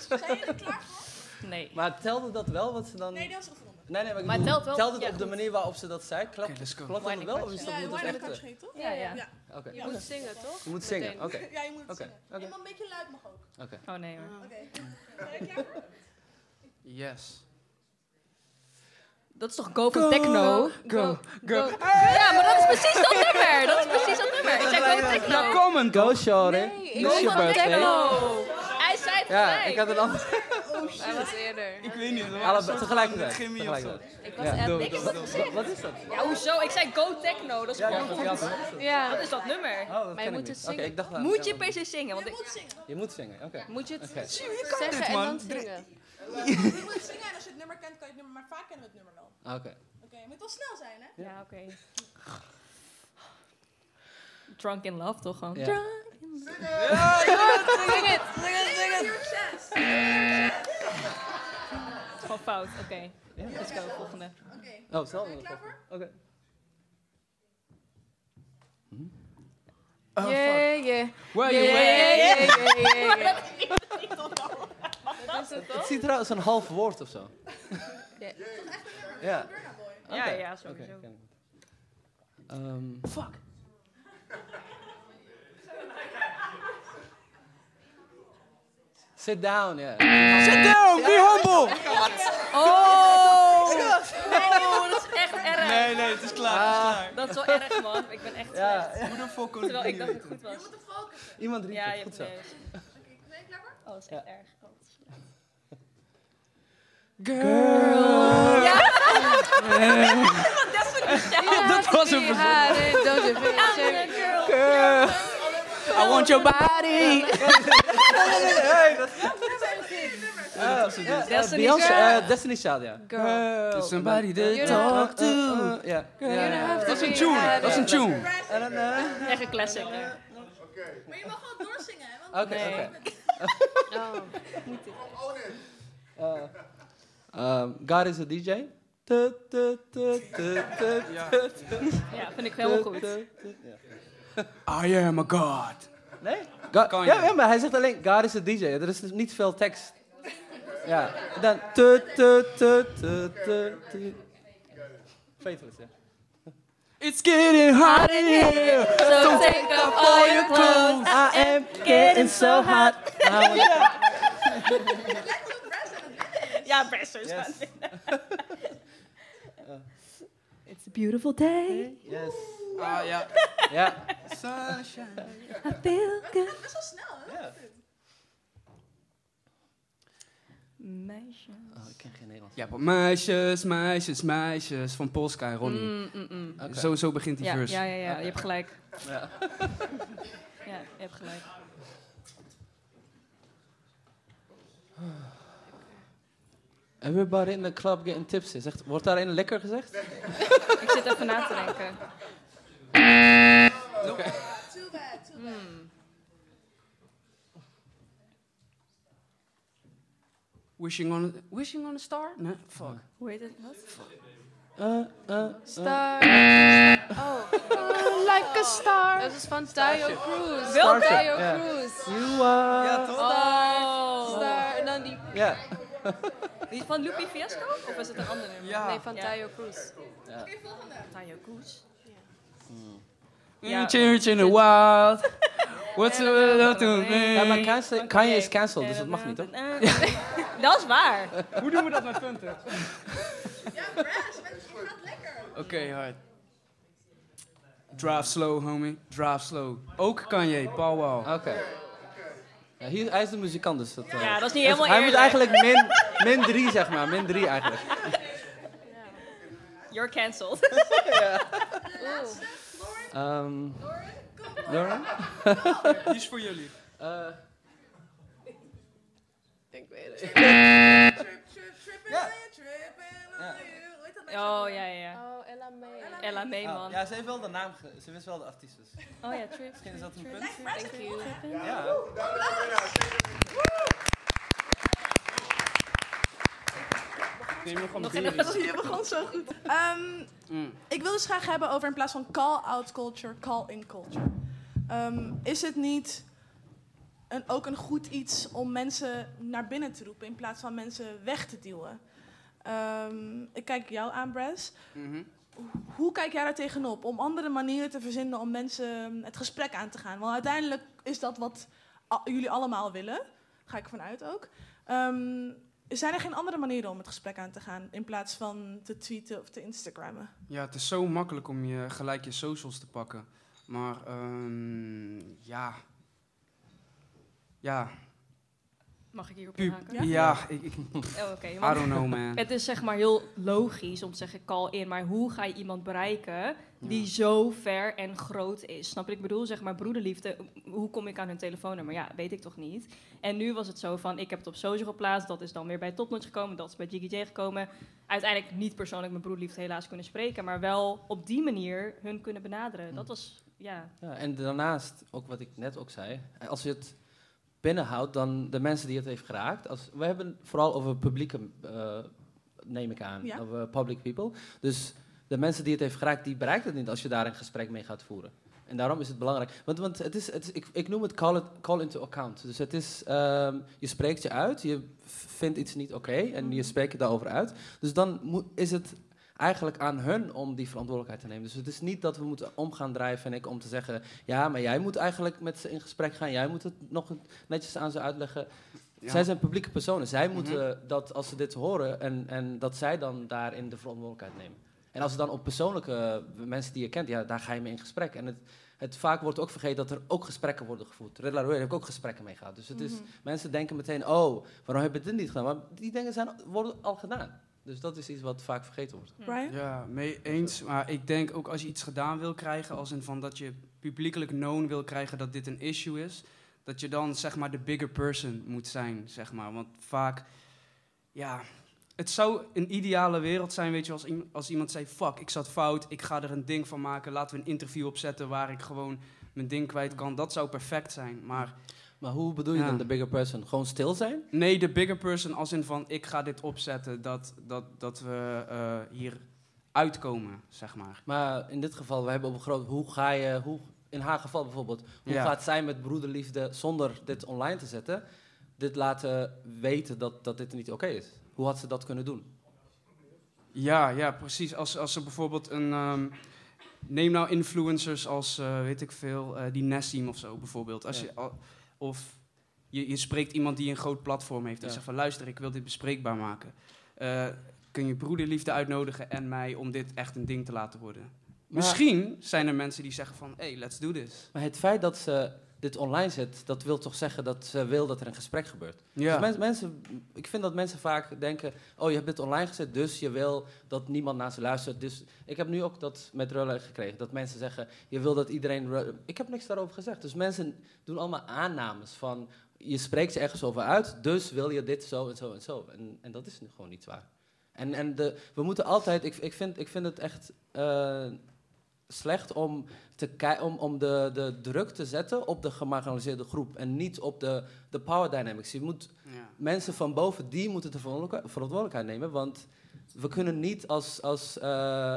Zijn jullie er klaar voor? Nee. Maar telde dat wel wat ze dan... Nee, dat is de oefenronde. Nee, nee, maar ik Maar bedoel, telt wel- telt het ja, op de goed. manier waarop ze dat zei? Klopt, go. klopt dat wel? Of is Ja, dat, moet wine dat and echt... catch eh, heet, toch? Ja, ja. Ja. Oké, Je moet zingen, toch? je moet zingen, oké. Ja, je moet Oké, zingen. oké. Ja, maar een beetje luid mag ook. Oké. Oh nee hoor. Oké. Yes. Dat is toch Go for Techno? Go, go. Ja, maar dat is precies dat nummer. Dat is precies dat nummer. Ik zei Go Techno. Ja, comment, Go, Shorty. Nee, ik van birthday. Techno. Zei het Ja, gelijk. ik had een ander... Hij was eerder. Ik weet niet. Allebei, tegelijkertijd. Chemie of zo. tegelijkertijd. Ik was Ja. echt niks. Wat, wat- wat is dat? Ja, hoezo? Ik zei Go Techno. Dat is Ja, ja, gewoon ja, goed. wat is dat? Ja. Dat is dat nummer. Oh, dat Maar je moet het Oké, zingen. ik dacht... Moet je per se zingen? Want Je ik, moet zingen. Je moet zingen, oké. Moet je het Oké. zeggen dit, en dan zingen. Je moet zingen en als je het nummer kent, kan je het nummer. Maar vaak kennen we het nummer wel. Oké. Oké, je moet wel snel zijn, hè? ja, oké. Drunk in Love toch gewoon? Ja. Drunk Zing het, zing het, zing het. Your chest. Gewoon fout. Oké. Let's go, volgende. Oké. Oh, stel Ben je klaar voor? Oké. Oh, Yeah, fuck. yeah. Where Yeah, you yeah, yeah, yeah, yeah, yeah. Dat is het Het ziet eruit als een half woord of zo. Ja. Ja. Ja, sowieso. het. Ehm, fuck. Sit down, ja. Sit down, be humble. Oh! Oh, dat is echt erg. Nee, nee, het is klaar. Het is klaar. Dat is wel erg, man. Ik ben echt Ja. slecht. Hoe de fuck kon Terwijl ik dacht dat het goed was. Je moet er focussen. Iemand riep Ja, het. je Goed zo. Oké, ben je klaar voor? Oh, dat is echt erg. Oh, dat is- Girl. Ja! Dat was een ashamed? Girl. I want your body. Destiny Beyoncé, eh, Destiny Child, ja. Girl. Somebody to talk to. Uh, ja. Don't have Dat is een tune. Dat is een tune. Echt een classic. hè. Maar je mag gewoon doorzingen, hè? Want Oké, oké. Oh. Uh, um, God is a DJ. Ja. Ja, vind ik helemaal goed. Ja. I am a god. Nee? God, Kan ja, je. ja, maar hij zegt alleen God is a DJ. Er is dus niet veel tekst. Ja. En Dan tu, tu, tu, tu, tu, tu. Faithless, ja. It's getting hot in here. So take off all your clothes. I am getting so hot. Ja, best is Yes. It's a beautiful day. Yes. Ah ja. Ja. Sunshine. I feel good. Best wel snel, hè? Ja. Meisje. Oh, ik ken geen Nederlands. Ja, meisjes, meisjes, meisjes van Polska en Ronnie. Mm, mm, mm. Zo, zo begint die Ja, verse. ja, ja, ja, je hebt gelijk. Ja. Ja, je hebt gelijk. Everybody in the club getting tipsy. Zegt, wordt daarin lekker gezegd? Ik zit even na te denken. Too bad, too bad. Hmm. Wishing on a, wishing on a star? Nee, fuck. Hoe heet het? Wat? Uh, uh, Star. Oh. like a star. Dat is van Tayo Cruz. Welke? Tayo Ja. Cruz. You are... Ja, toch? Star. Star. En dan die... Ja. Die van Lupi Fiasco? Of is het een ander nummer? Ja. Nee, van Ja. Tayo Cruz. Oké, volgende. Tayo Cruz. Ja. Church in the wild. What's the love to Ja, maar me? cancel, Kanye is cancelled, dus dat mag niet, toch? Dat is waar. Hoe doen we dat met punten? Ja, Brass, je je gaat lekker. Oké, hard. Drive slow, homie. Drive slow. Ook Kanye, Paul Wall. Oké. Ja, hier, hij is de muzikant, dus dat... eh, Ja, dat is niet hij- helemaal Hij moet eerlijk. eigenlijk min, min drie, zeg maar. Min drie eigenlijk. You're cancelled. Ehm Lauren? Die is voor jullie. Eh, Ik weet het. Oh, ja, ja, ja. Oh, Ella May. Ella May, man. Ja, ze heeft wel de naam, ge- ze wist wel de artiestes. Oh ja, Trip. Misschien is dat een Trip. punt. Thank you. Ja. Neem Nog Je begon zo goed. Ehm, Mm. Ik wil dus graag hebben over in plaats van call-out culture, call-in culture. Ehm, is het niet een, ook een goed iets om mensen naar binnen te roepen in plaats van mensen weg te duwen? Ehm, ik kijk jou aan, Bres. Mhm. Hoe kijk jij daar tegenop? Om andere manieren te verzinnen om mensen het gesprek aan te gaan. Want uiteindelijk is dat wat a- jullie allemaal willen. Ga ik vanuit ook. Ehm, zijn er geen andere manieren om het gesprek aan te gaan in plaats van te tweeten of te Instagrammen? Ja, het is zo makkelijk om je gelijk je socials te pakken. Maar ehm, ja. Ja. Mag ik hierop inhaken? Ja, ik, ik Oh, oké. I don't know, man. Het is zeg maar heel logisch om te zeggen call in, maar hoe ga je iemand bereiken die zo ver en groot is? Snap je? wat Ik bedoel, zeg maar broederliefde, hoe kom ik aan hun telefoonnummer? Ja, weet ik toch niet. En nu was het zo van, ik heb het op social geplaatst, dat is dan weer bij Topnotch gekomen, dat is bij Jiggy J gekomen. Uiteindelijk niet persoonlijk mijn broederliefde helaas kunnen spreken, maar wel op die manier hun kunnen benaderen. Dat was, ja... Ja, en daarnaast, ook wat ik net ook zei, als je het binnenhoudt, dan de mensen die het heeft geraakt. Als, we hebben het vooral over publieke, eh, neem ik aan, Ja. over public people. Dus de mensen die het heeft geraakt, die bereikt het niet als je daar een gesprek mee gaat voeren. En daarom is het belangrijk. Want, want het is, het is, ik, ik noem het call, it call into account. Dus het is, ehm, je spreekt je uit, je vindt iets niet oké en je spreekt je daarover uit. Dus dan moet, is het eigenlijk aan hun om die verantwoordelijkheid te nemen. Dus het is niet dat we moeten om gaan draaien, vind ik, om te zeggen... ja, maar jij moet eigenlijk met ze in gesprek gaan. Jij moet het nog netjes aan ze uitleggen. Ja. Zij zijn publieke personen. Zij Mhm. moeten dat, als ze dit horen... En, en dat zij dan daarin de verantwoordelijkheid nemen. En als het dan op persoonlijke mensen die je kent... ja, daar ga je mee in gesprek. En het, het vaak wordt ook vergeten dat er ook gesprekken worden gevoerd. Red Laroy heb ik ook gesprekken mee gehad. Dus het is, Mhm. mensen denken meteen... oh, waarom heb je dit niet gedaan? Maar die dingen zijn, worden al gedaan. Dus dat is iets wat vaak vergeten wordt. Brian? Ja, mee eens. Maar ik denk ook als je iets gedaan wil krijgen, als in van dat je publiekelijk known wil krijgen dat dit een issue is, dat je dan zeg maar de bigger person moet zijn, zeg maar. Want vaak, ja, het zou een ideale wereld zijn, weet je, als, als iemand zei, fuck, ik zat fout, ik ga er een ding van maken, laten we een interview opzetten waar ik gewoon mijn ding kwijt kan. Dat zou perfect zijn, maar... Maar hoe bedoel je Ja. dan de bigger person? Gewoon stil zijn? Nee, de bigger person als in van ik ga dit opzetten, dat, dat, dat we eh, hier uitkomen, zeg maar. Maar in dit geval, we hebben op een groot... Hoe ga je... Hoe, in haar geval bijvoorbeeld. Hoe Ja. gaat zij met broederliefde, zonder dit online te zetten... dit laten weten dat, dat dit niet oké is? Hoe had ze dat kunnen doen? Ja, ja, precies. Als, als ze bijvoorbeeld een. ehm, neem nou influencers als, eh, weet ik veel, eh, die Nessim of zo bijvoorbeeld. Als Ja. je, al- of je, je spreekt iemand die een groot platform heeft en zegt van luister, ik wil dit bespreekbaar maken. Eh, kun je broederliefde uitnodigen en mij om dit echt een ding te laten worden? Misschien zijn er mensen die zeggen van, hey, let's do this. Maar het feit dat ze dit online zet, dat wil toch zeggen dat ze wil dat er een gesprek gebeurt. Ja. Dus mensen, mensen, ik vind dat mensen vaak denken, oh je hebt dit online gezet, dus je wil dat niemand naar ze luistert. Dus ik heb nu ook dat met Rulle gekregen, dat mensen zeggen, je wil dat iedereen... Ik heb niks daarover gezegd. Dus mensen doen allemaal aannames van, je spreekt je ergens over uit, dus wil je dit zo en zo en zo. En, en dat is nu gewoon niet waar. En, en de, we moeten altijd, ik, ik, vind, ik vind het echt eh, slecht om, te om, om de, de druk te zetten op de gemarginaliseerde groep en niet op de, de power dynamics. Je moet Ja. mensen van boven, die moeten de verantwoordelijkheid- nemen, want we kunnen niet als, als eh,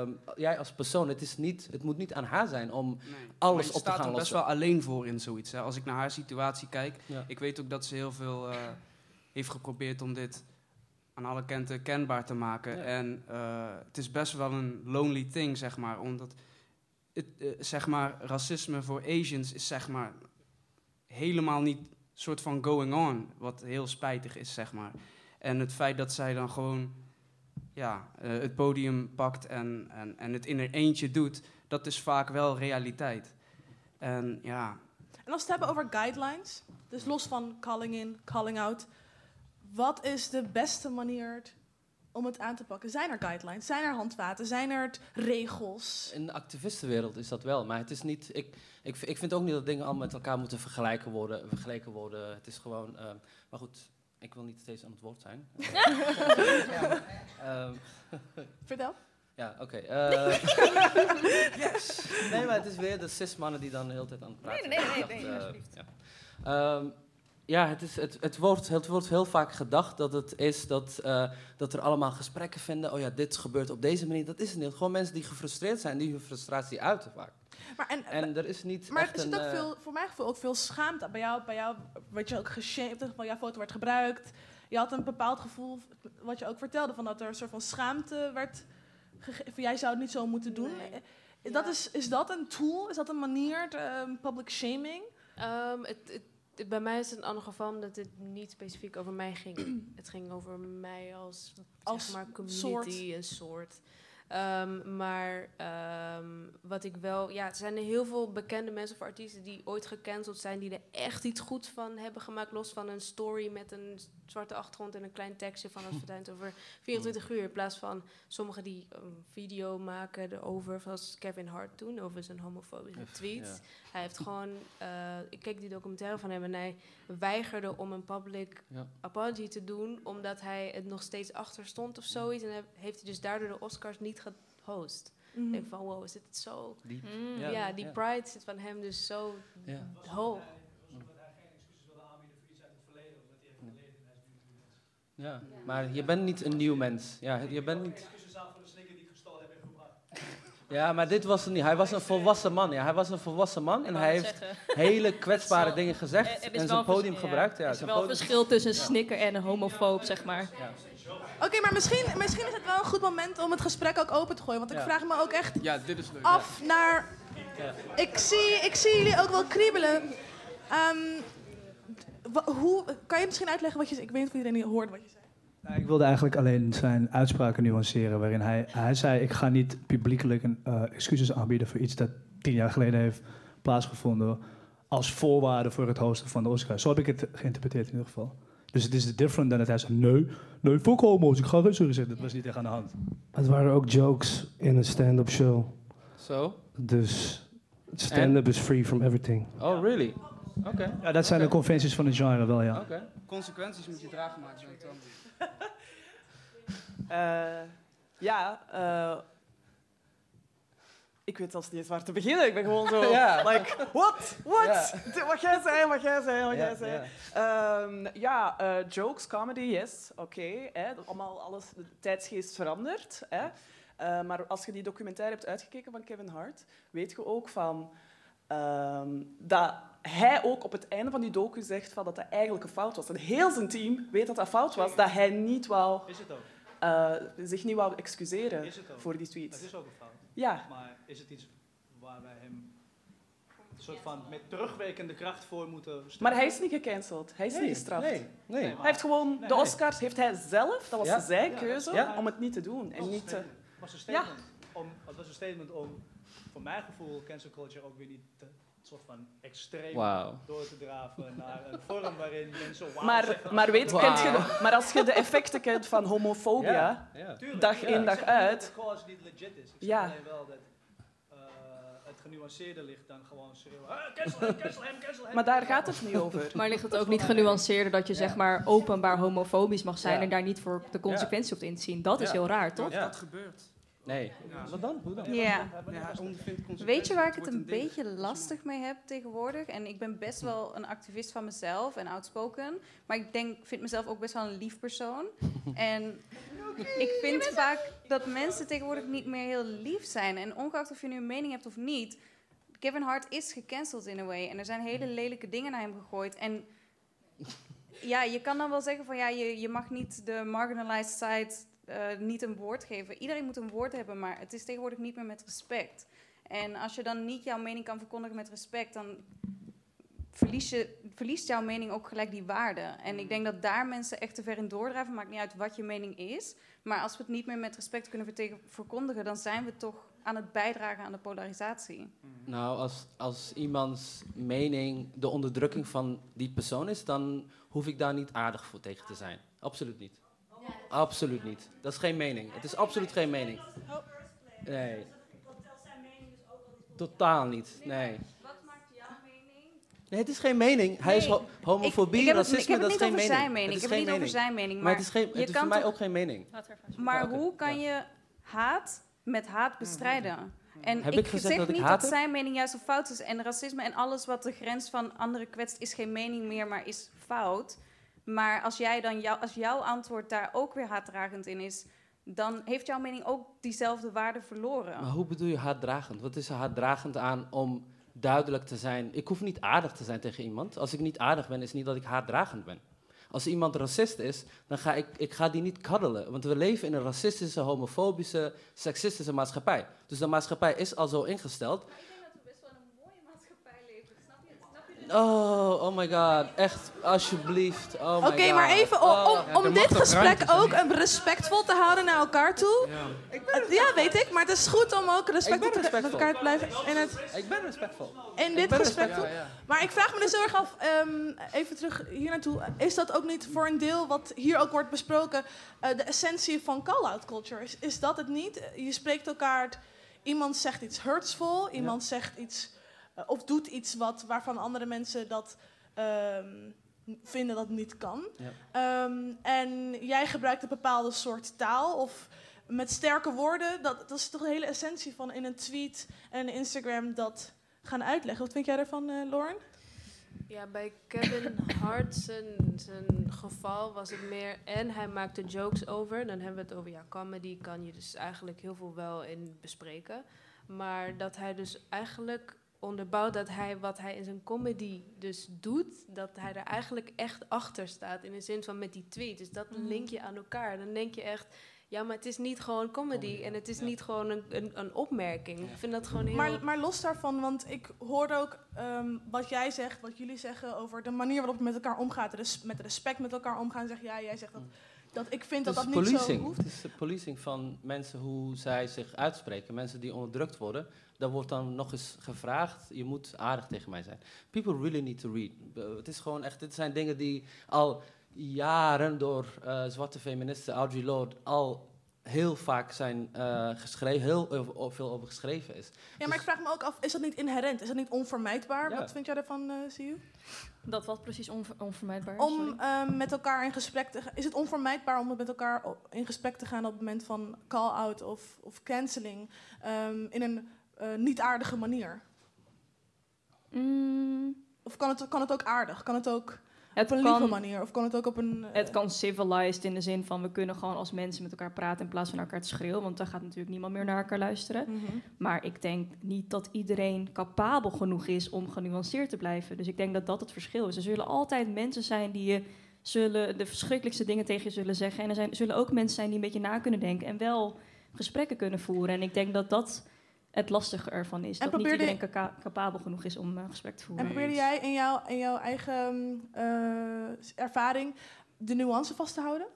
eh, jij als persoon, het, is niet, het moet niet aan haar zijn om alles op te staat gaan er best lossen. wel alleen voor in zoiets. Hè. Als ik naar haar situatie kijk, Ja. ik weet ook dat ze heel veel eh, heeft geprobeerd om dit aan alle kanten kenbaar te maken. Ja. En eh, het is best wel een lonely thing, zeg maar. Omdat het, eh, zeg maar, racisme voor Asians is zeg maar helemaal niet soort van going on. Wat heel spijtig is, zeg maar. En het feit dat zij dan gewoon ja, eh, het podium pakt en, en, en het in er eentje doet, dat is vaak wel realiteit. En ja, En als we het hebben over guidelines, dus los van calling in, calling out, wat is de beste manier om het aan te pakken? Zijn er guidelines? Zijn er handvaten? Zijn er regels? In de activistenwereld is dat wel, maar het is niet. Ik, ik, ik vind ook niet dat dingen allemaal met elkaar moeten vergelijken worden. Vergeleken worden. Het is gewoon. ehm, maar goed, ik wil niet steeds aan het woord zijn. Ja. Ehm, Vertel. Ja, oké. eh, yes. Nee, maar het is weer de cis-mannen die dan de hele tijd aan het praten Nee, nee, zijn. nee, Ik nee, dacht, eh, alsjeblieft. Ja. Het, is, het, het, wordt, het wordt heel vaak gedacht dat het is dat, eh, dat er allemaal gesprekken vinden. Oh ja, dit gebeurt op deze manier. Dat is het niet. Gewoon mensen die gefrustreerd zijn, die hun frustratie uiten vaak. Maar, en, En er is niet maar echt er zit een... ook eh, veel, voor mijn gevoel ook veel schaamte. Bij jou, bij jou werd je ook geshamed, van jouw foto werd gebruikt. Je had een bepaald gevoel, wat je ook vertelde, van dat er een soort van schaamte werd gegeven. Jij zou het niet zo moeten doen. Eh, Dat is, is dat een tool? Is dat een manier, ehm, public shaming? Ehm, het- bij mij is het een ander geval omdat het niet specifiek over mij ging. het ging over mij als, Als zeg maar community, soort. een soort. Ehm, maar ehm, wat ik wel, ja, er zijn er heel veel bekende mensen of artiesten die ooit gecanceld zijn, die er echt iets goeds van hebben gemaakt, los van een story met een zwarte achtergrond en een klein tekstje van het verdwijnt over 24 uur, in plaats van sommigen die een video maken erover, zoals Kevin Hart toen, over zijn homofobische tweets. ja. Hij heeft gewoon, eh, ik keek die documentaire van hem en hij weigerde om een public Ja. apology te doen, omdat hij het nog steeds achter stond of zoiets. En heeft hij dus daardoor de Oscars niet gehost. Mhm. Ik denk van, wow, is dit zo... Diep. Mm, Ja, ja, die ja. pride zit van hem dus zo Ja. hoog. Ja, maar je bent niet een nieuw mens. Ja, je bent niet... Ja, maar dit was het niet. Hij was een volwassen man. Ja. Hij was een volwassen man en hij heeft zeggen. hele kwetsbare Zal- dingen gezegd en zijn podium ja, gebruikt. Ja, Er is wel een verschil tussen een snikker en een homofoob, zeg maar. Oké, maar misschien, misschien is het wel een goed moment om het gesprek ook open te gooien. Want ik Ja. vraag me ook echt ja, dit is leuk. af naar... Ik zie, ik zie jullie ook wel kriebelen. Ehm, hoe, kan je misschien uitleggen wat je? Ik weet niet of iedereen hoort wat je zei. Nou, ik wilde eigenlijk alleen zijn uitspraken nuanceren. Waarin hij, hij zei: Ik ga niet publiekelijk een, eh, excuses aanbieden voor iets dat tien jaar geleden heeft plaatsgevonden. als voorwaarde voor het hosten van de Oscars. Zo heb ik het geïnterpreteerd in ieder geval. Dus het is different dan dat hij zei: Nee, nee, fuck homo's, ik ga geen sorry zeggen. Dat was niet echt aan de hand. Het waren ook jokes in een stand-up show. Zo? Dus stand-up is free from everything. Oh, really? Oké. Ja, dat zijn de conventies van het genre wel, ja. Oké. Consequenties moet je dragen maken, Eh, ja, eh, ik weet zelfs niet eens waar te beginnen. Ik ben gewoon zo, Ja. like, what? What? Ja. Wat jij zei, wat jij zei, wat Ja, jij zei. Ehm, ja, eh, jokes, comedy, yes, oké. allemaal alles, de tijdsgeest verandert. Hè. Maar als je die documentaire hebt uitgekeken van Kevin Hart, weet je ook van... ehm, dat hij ook op het einde van die docu zegt van dat dat eigenlijk een fout was. En heel zijn team weet dat dat fout was, dat hij niet wou, Is het ook? eh, zich niet wou excuseren Is het ook? voor die tweets. Het is ook een fout. Ja. Maar is het iets waar wij hem een soort van met terugwerkende kracht voor moeten stellen? Maar hij is niet gecanceld. Hij is Nee, niet gestraft. nee, nee. Hij heeft gewoon Nee, de nee. Oscars heeft hij zelf, dat was Ja. zijn Ja, dat keuze, om het niet te doen. En niet te, Het was een statement, om, het was een statement om, voor mijn gevoel, cancel culture ook weer niet te, soort van extreem door te draven naar een vorm waarin mensen wauw maar, zeggen. maar, weet, kent je de- maar als je de effecten kent van homofobia, Ja, ja. Tuurlijk, dag ja. in dag Ik zeg niet uit. legit is. Ik zeg Ja. alleen wel dat eh, het genuanceerder ligt dan gewoon schreeuwen. "Ah, cancel hem, cancel hem, cancel hem. Maar daar gaat het niet over. Maar ligt het ook niet genuanceerder dat je zeg maar openbaar homofobisch mag zijn Ja. en daar niet voor de consequenties hoeft in te zien? Dat is Ja. heel raar, toch? Ja. Dat gebeurt. Nee. Wat dan? Hoe dan? Ja. Weet je waar ik het een beetje lastig mee heb tegenwoordig? En ik ben best wel een activist van mezelf en outspoken. Maar ik denk, vind mezelf ook best wel een lief persoon. en ik vind vaak dat mensen tegenwoordig niet meer heel lief zijn. En ongeacht of je nu een mening hebt of niet... Kevin Hart is gecanceld in a way. En er zijn hele lelijke dingen naar hem gegooid. En ja, je kan dan wel zeggen van... ja, je, je mag niet de marginalized side eh, niet een woord geven. Iedereen moet een woord hebben, maar het is tegenwoordig niet meer met respect. En als je dan niet jouw mening kan verkondigen met respect, dan verlies je, verliest jouw mening ook gelijk die waarde. En ik denk dat daar mensen echt te ver in doordrijven. Maakt niet uit wat je mening is. Maar als we het niet meer met respect kunnen vertegen- verkondigen, dan zijn we toch aan het bijdragen aan de polarisatie. Nou, als, als iemands mening de onderdrukking van die persoon is, dan hoef ik daar niet aardig voor tegen te zijn. Absoluut niet. Absoluut niet. Dat is geen mening. Het is absoluut geen mening. Nee. Totaal niet. Nee. Nee, het is geen mening. Hij is ho- homofobie, ik, ik racisme, ik heb het dat is niet geen over mening. zijn mening. Het Ik is heb het geen niet over zijn mening. Maar het is, geen, je het is kan voor mij ook geen mening. Maar hoe kan je haat met haat bestrijden? En Heb ik, ik gezegd zeg dat ik niet dat zijn mening juist of fout is. En racisme en alles wat de grens van anderen kwetst, is geen mening meer, maar is fout. Maar als, jij dan jou, als jouw antwoord daar ook weer haatdragend in is, dan heeft jouw mening ook diezelfde waarde verloren. Maar hoe bedoel je haatdragend? Wat is er haatdragend aan om duidelijk te zijn? Ik hoef niet aardig te zijn tegen iemand. Als ik niet aardig ben, is niet dat ik haatdragend ben. Als iemand racist is, dan ga ik, ik ga die niet kaddelen. Want we leven in een racistische, homofobische, seksistische maatschappij. Dus de maatschappij is al zo ingesteld. Oh, oh my god. Echt, alsjeblieft. Oh my Oké, maar even om, Oh. om, dit gesprek ook een respectvol te houden naar elkaar toe. Ja. Ja, weet ik, maar het is goed om ook respectvol Ik te- met respectvol. elkaar te blijven. In, het, Ik ben respectvol. in Ik dit gesprek. Ja. Maar ik vraag me dus heel erg af, ehm, even terug hier naartoe. Is dat ook niet voor een deel wat hier ook wordt besproken, eh, de essentie van call-out culture? Is, is dat het niet? Je spreekt elkaar, iemand zegt iets hurtsvol, iemand zegt iets eh, of doet iets wat, waarvan andere mensen dat ehm, vinden dat niet kan. Ja. Ehm, en jij gebruikt een bepaalde soort taal of met sterke woorden. Dat, dat is toch de hele essentie van in een tweet en Instagram dat gaan uitleggen. Wat vind jij daarvan, eh Lauren? Ja, bij Kevin Hart zijn, zijn geval was het meer... En hij maakte jokes over. Dan hebben we het over, ja, comedy kan je dus eigenlijk heel veel wel in bespreken. Maar dat hij dus eigenlijk onderbouwt dat hij wat hij in zijn comedy dus doet... dat hij er eigenlijk echt achter staat. In de zin van met die tweet. Dus dat Mhm. link je aan elkaar. Dan denk je echt... Ja, maar het is niet gewoon comedy en het is niet gewoon een, een, een opmerking. Ik vind dat gewoon heel... Maar, maar los daarvan, want ik hoorde ook ehm, wat jij zegt, wat jullie zeggen over de manier waarop je met elkaar omgaat. Dus met respect met elkaar omgaan, zeg jij. Jij zegt dat, dat ik vind dat Het dat niet zo hoeft. Het is de policing van mensen hoe zij zich uitspreken. Mensen die onderdrukt worden. Daar wordt dan nog eens gevraagd, je moet aardig tegen mij zijn. People really need to read. Uh, het is gewoon echt, dit zijn dingen die al jaren door eh, zwarte feministen, Audre Lorde, al heel vaak zijn eh, geschreven, heel veel over geschreven is. Ja, maar ik vraag me ook af, is dat niet inherent? Is dat niet onvermijdbaar? Ja. Wat vind jij daarvan, eh Siu? Dat wat precies onver- onvermijdbaar is? Om met elkaar in gesprek te gaan. Is het onvermijdbaar om met elkaar in gesprek te gaan op het moment van call-out of, of canceling ehm, in een eh, niet aardige manier? Mm. Of kan het, kan het ook aardig? Kan het ook Het op een lieve kan- manier? Of kan het ook op een... eh, Het kan civilized in de zin van we kunnen gewoon als mensen met elkaar praten in plaats van elkaar te schreeuwen. Want dan gaat natuurlijk niemand meer naar elkaar luisteren. Mhm. Maar ik denk niet dat iedereen capabel genoeg is om genuanceerd te blijven. Dus ik denk dat dat het verschil is. Er zullen altijd mensen zijn die je zullen de verschrikkelijkste dingen tegen je zullen zeggen. En er zijn, zullen ook mensen zijn die een beetje na kunnen denken en wel gesprekken kunnen voeren. En ik denk dat dat het lastige ervan is. En dat niet iedereen capabel genoeg is om eh, gesprek te voeren. En probeerde jij in jouw, in jouw eigen eh, ervaring de nuance vast te houden?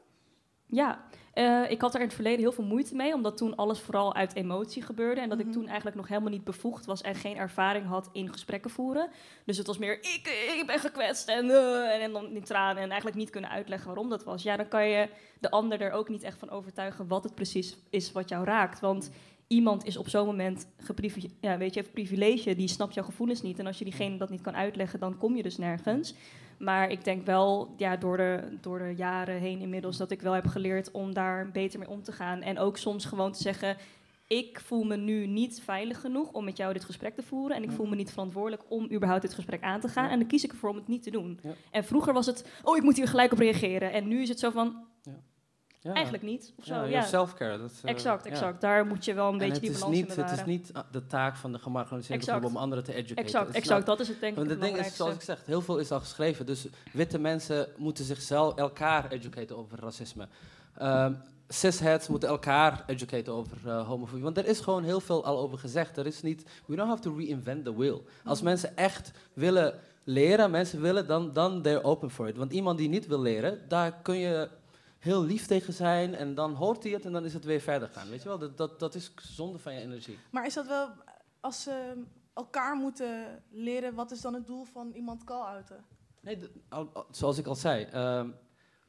Ja, eh, ik had er in het verleden heel veel moeite mee, omdat toen alles vooral uit emotie gebeurde. En dat Mhm. ik toen eigenlijk nog helemaal niet bevoegd was en geen ervaring had in gesprekken voeren. Dus het was meer, ik, ik ben gekwetst en, eh, en dan in tranen en eigenlijk niet kunnen uitleggen waarom dat was. Ja, dan kan je de ander er ook niet echt van overtuigen wat het precies is wat jou raakt. Want iemand is op zo'n moment ja, weet je, heeft privilege, die snapt jouw gevoelens niet. En als je diegene dat niet kan uitleggen, dan kom je dus nergens. Maar ik denk wel, ja, door de, door de jaren heen inmiddels, dat ik wel heb geleerd om daar beter mee om te gaan. En ook soms gewoon te zeggen, ik voel me nu niet veilig genoeg om met jou dit gesprek te voeren. En ik voel me niet verantwoordelijk om überhaupt dit gesprek aan te gaan. En dan kies ik ervoor om het niet te doen. Ja. En vroeger was het, oh, ik moet hier gelijk op reageren. En nu is het zo van, Ja. Eigenlijk niet. Of zo, Ja, ja, your self-care, dat, eh, exact, ja. exact. Daar moet je wel een En beetje het die balans niet, in Het bewaren. is niet ah, de taak van de gemarginaliseerde groep om anderen te educaten. Exact, Het exact. nou- Dat is het denk ik Want het het ding is, zoals ik zeg, heel veel is al geschreven. Dus witte mensen moeten zichzelf, elkaar educaten over racisme. Ehm cisheads moeten elkaar educaten over eh, homofobie. Want er is gewoon heel veel al over gezegd. Er is niet, we don't have to reinvent the wheel. Als Mm. mensen echt willen leren, mensen willen, dan, dan they're open for it. Want iemand die niet wil leren, daar kun je heel lief tegen zijn en dan hoort hij het en dan is het weer verder gaan. Weet je wel, dat, dat, dat is zonde van je energie. Maar is dat wel, als ze elkaar moeten leren, wat is dan het doel van iemand call-outen? Nee, zoals ik al zei, ehm,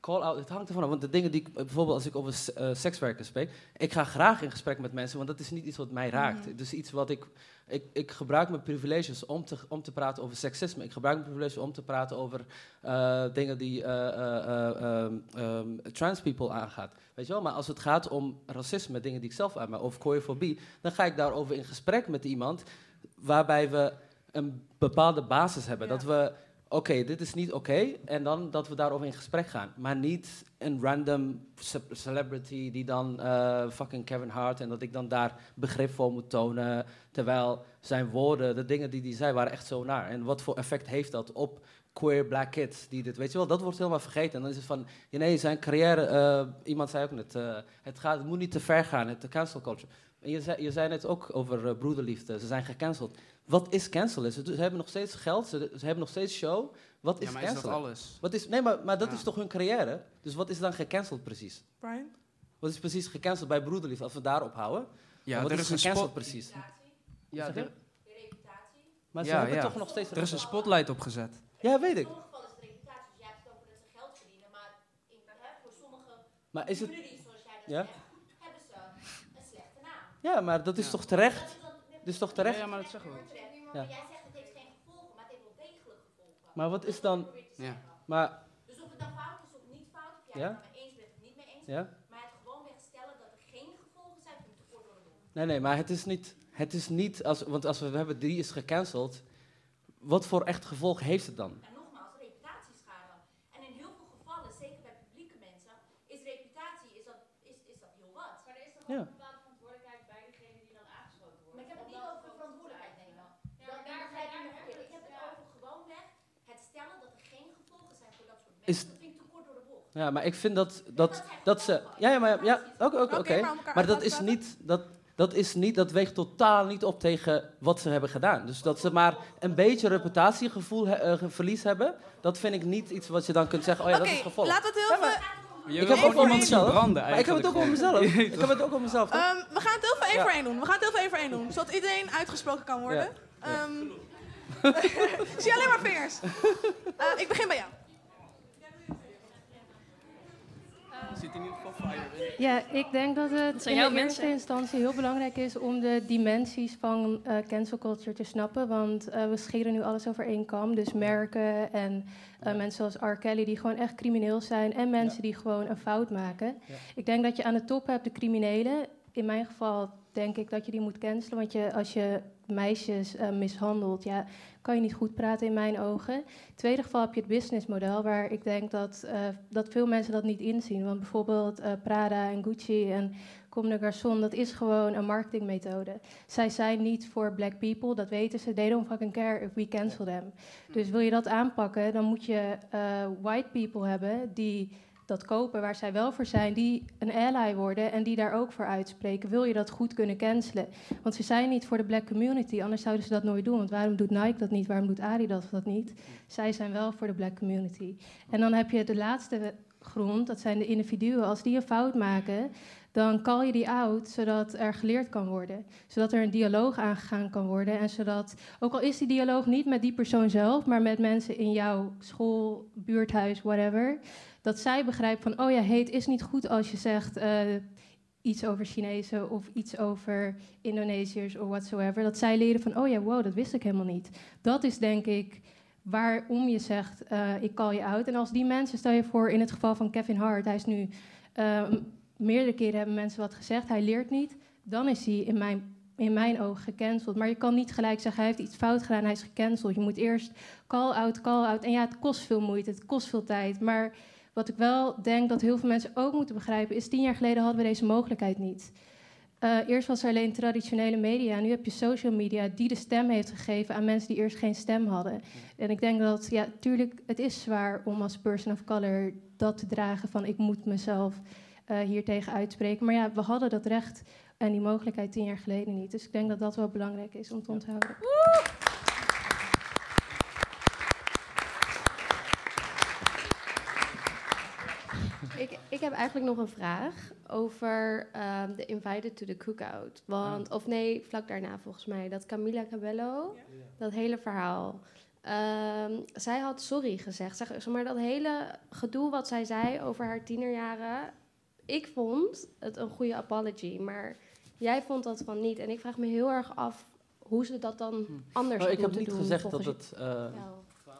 call-out, het hangt ervan af. Want de dingen die ik, bijvoorbeeld als ik over eh, sekswerkers spreek, ik ga graag in gesprek met mensen, want dat is niet iets wat mij raakt. Het is iets wat ik, ik, ik gebruik mijn privileges om te, om te praten over seksisme. Ik gebruik mijn privileges om te praten over eh, dingen die ehm, trans people aangaat. Weet je wel? Maar als het gaat om racisme, dingen die ik zelf aanmaak, of queerfobie, dan ga ik daarover in gesprek met iemand waarbij we een bepaalde basis hebben. Dat we, oké, dit is niet oké, en dan dat we daarover in gesprek gaan. Maar niet een random ce- celebrity die dan eh, fucking Kevin Hart en dat ik dan daar begrip voor moet tonen, terwijl zijn woorden, de dingen die hij zei, waren echt zo naar. En wat voor effect heeft dat op queer black kids die dit, weet je wel, dat wordt helemaal vergeten. En dan is het van, nee, zijn carrière, eh, iemand zei ook net, eh, het, gaat, het moet niet te ver gaan, het de cancel culture. En je zei, je zei net ook over broederliefde, ze zijn gecanceld. Wat is cancelen? Ze, ze hebben nog steeds geld, ze, ze hebben nog steeds show. Wat is Ja, maar is dat alles? Wat is, nee, maar, maar dat Ja. is toch hun carrière? Dus wat is dan gecanceld precies? Brian? Wat is precies gecanceld bij broederliefde, als we daarop houden? Ja, Maar wat er is is een gecanceld spot- precies? Ja, je? er- Maar ze Ja, hebben ja. toch nog steeds... Er is een spotlight opgezet. Ja, weet ik. Maar is het... Ja? Ja, maar dat is toch terecht? Dat is toch terecht? Ja, maar dat zeggen we. Ja. Maar wat is dan... Ja. Maar... Dus of het dan fout is of niet fout, of jij Ja? het er mee eens bent of niet mee eens, Ja? maar het gewoon wegstellen dat er geen gevolgen zijn tekort door de bocht. Nee, nee, maar het is niet... Het is niet als, want als we, we hebben die is gecanceld, wat voor echt gevolg heeft het dan? En nogmaals, reputatieschade. En in heel veel gevallen, zeker bij publieke mensen, is reputatie is dat, is, is dat heel wat. Maar er is Ja. een bepaalde verantwoordelijkheid bij degene die dan aangesloten wordt. Maar ik heb het niet over verantwoordelijkheid nemen. Dan, dan begrijp je me verkeerd. Ik heb het over gewoonweg het stellen dat er geen gevolgen zijn voor dat soort mensen. Is- dat vind ik te kort door de bocht. Ja, maar ik vind dat, dat, dat ze... Ja, ja, maar, ja, oké, oké, oké. maar om dat is niet... Dat, dat is niet, dat weegt totaal niet op tegen wat ze hebben gedaan. Dus dat ze maar een beetje reputatiegevoel he- eh, verlies hebben, dat vind ik niet iets wat je dan kunt zeggen, oh ja, dat is gevolg. we het heel veel... Je ik heb ook mezelf. branden Maar ik heb het ook over eigenlijk mezelf. ik heb het ook over mezelf. Ehm, we gaan het heel veel één Ja. voor één doen. We gaan het heel veel één voor één doen, zodat iedereen uitgesproken kan worden. Ja. Ehm, ik zie alleen maar vingers. Eh, ik begin bij jou. Zit in ieder geval fire in. Ja, ik denk dat het in jouw de eerste mensen. instantie heel belangrijk is om de dimensies van eh, cancel culture te snappen. Want eh, we scheren nu alles over één kam. Dus merken en eh, mensen zoals R. Kelly die gewoon echt crimineel zijn. En mensen die gewoon een fout maken. Ik denk dat je aan de top hebt de criminelen. In mijn geval denk ik dat je die moet cancelen. Want je, als je meisjes eh, mishandelt, ja, kan je niet goed praten in mijn ogen. In tweede geval heb je het businessmodel, waar ik denk dat, eh, dat veel mensen dat niet inzien. Want bijvoorbeeld eh, Prada en Gucci en Comme des Garçons, dat is gewoon een marketingmethode. Zij zijn niet voor black people, dat weten ze. They don't fucking care if we cancel them. Dus wil je dat aanpakken, dan moet je white people hebben die dat kopen waar zij wel voor zijn, die een ally worden en die daar ook voor uitspreken. Wil je dat goed kunnen cancelen? Want ze zijn niet voor de black community, anders zouden ze dat nooit doen. Want waarom doet Nike dat niet? Waarom doet Adidas dat niet? Zij zijn wel voor de black community. En dan heb je de laatste grond, dat zijn de individuen. Als die een fout maken, dan call je die out, zodat er geleerd kan worden. Zodat er een dialoog aangegaan kan worden. En zodat, ook al is die dialoog niet met die persoon zelf, maar met mensen in jouw school, buurthuis, whatever. Dat zij begrijpen van, oh ja, het is niet goed als je zegt eh, iets over Chinezen of iets over Indonesiërs of whatsoever. Dat zij leren van, oh ja, wow, dat wist ik helemaal niet. Dat is denk ik waarom je zegt, eh, ik call je out. En als die mensen, stel je voor in het geval van Kevin Hart, hij is nu eh, meerdere keren hebben mensen wat gezegd, hij leert niet, dan is hij in mijn, in mijn ogen gecanceld. Maar je kan niet gelijk zeggen, hij heeft iets fout gedaan, hij is gecanceld. Je moet eerst call-out, call-out. En ja, het kost veel moeite, het kost veel tijd. Maar wat ik wel denk dat heel veel mensen ook moeten begrijpen, is tien jaar geleden hadden we deze mogelijkheid niet. Eh, eerst was er alleen traditionele media, nu heb je social media die de stem heeft gegeven aan mensen die eerst geen stem hadden. En ik denk dat, ja, tuurlijk, het is zwaar om als person of color dat te dragen van ik moet mezelf eh hier tegen uitspreken. Maar ja, we hadden dat recht en die mogelijkheid tien jaar geleden niet. Dus ik denk dat dat wel belangrijk is om te onthouden. Ik heb eigenlijk nog een vraag over ehm, de Invited to the Cookout. Want, of nee, vlak daarna volgens mij, dat Camila Cabello, dat hele verhaal. Ehm, zij had sorry gezegd. Zeg, zeg maar dat hele gedoe wat zij zei over haar tienerjaren. Ik vond het een goede apology, maar jij vond dat van niet. En ik vraag me heel erg af hoe ze dat dan anders Maar Oh, ik heb niet doen, gezegd dat volgens het... eh,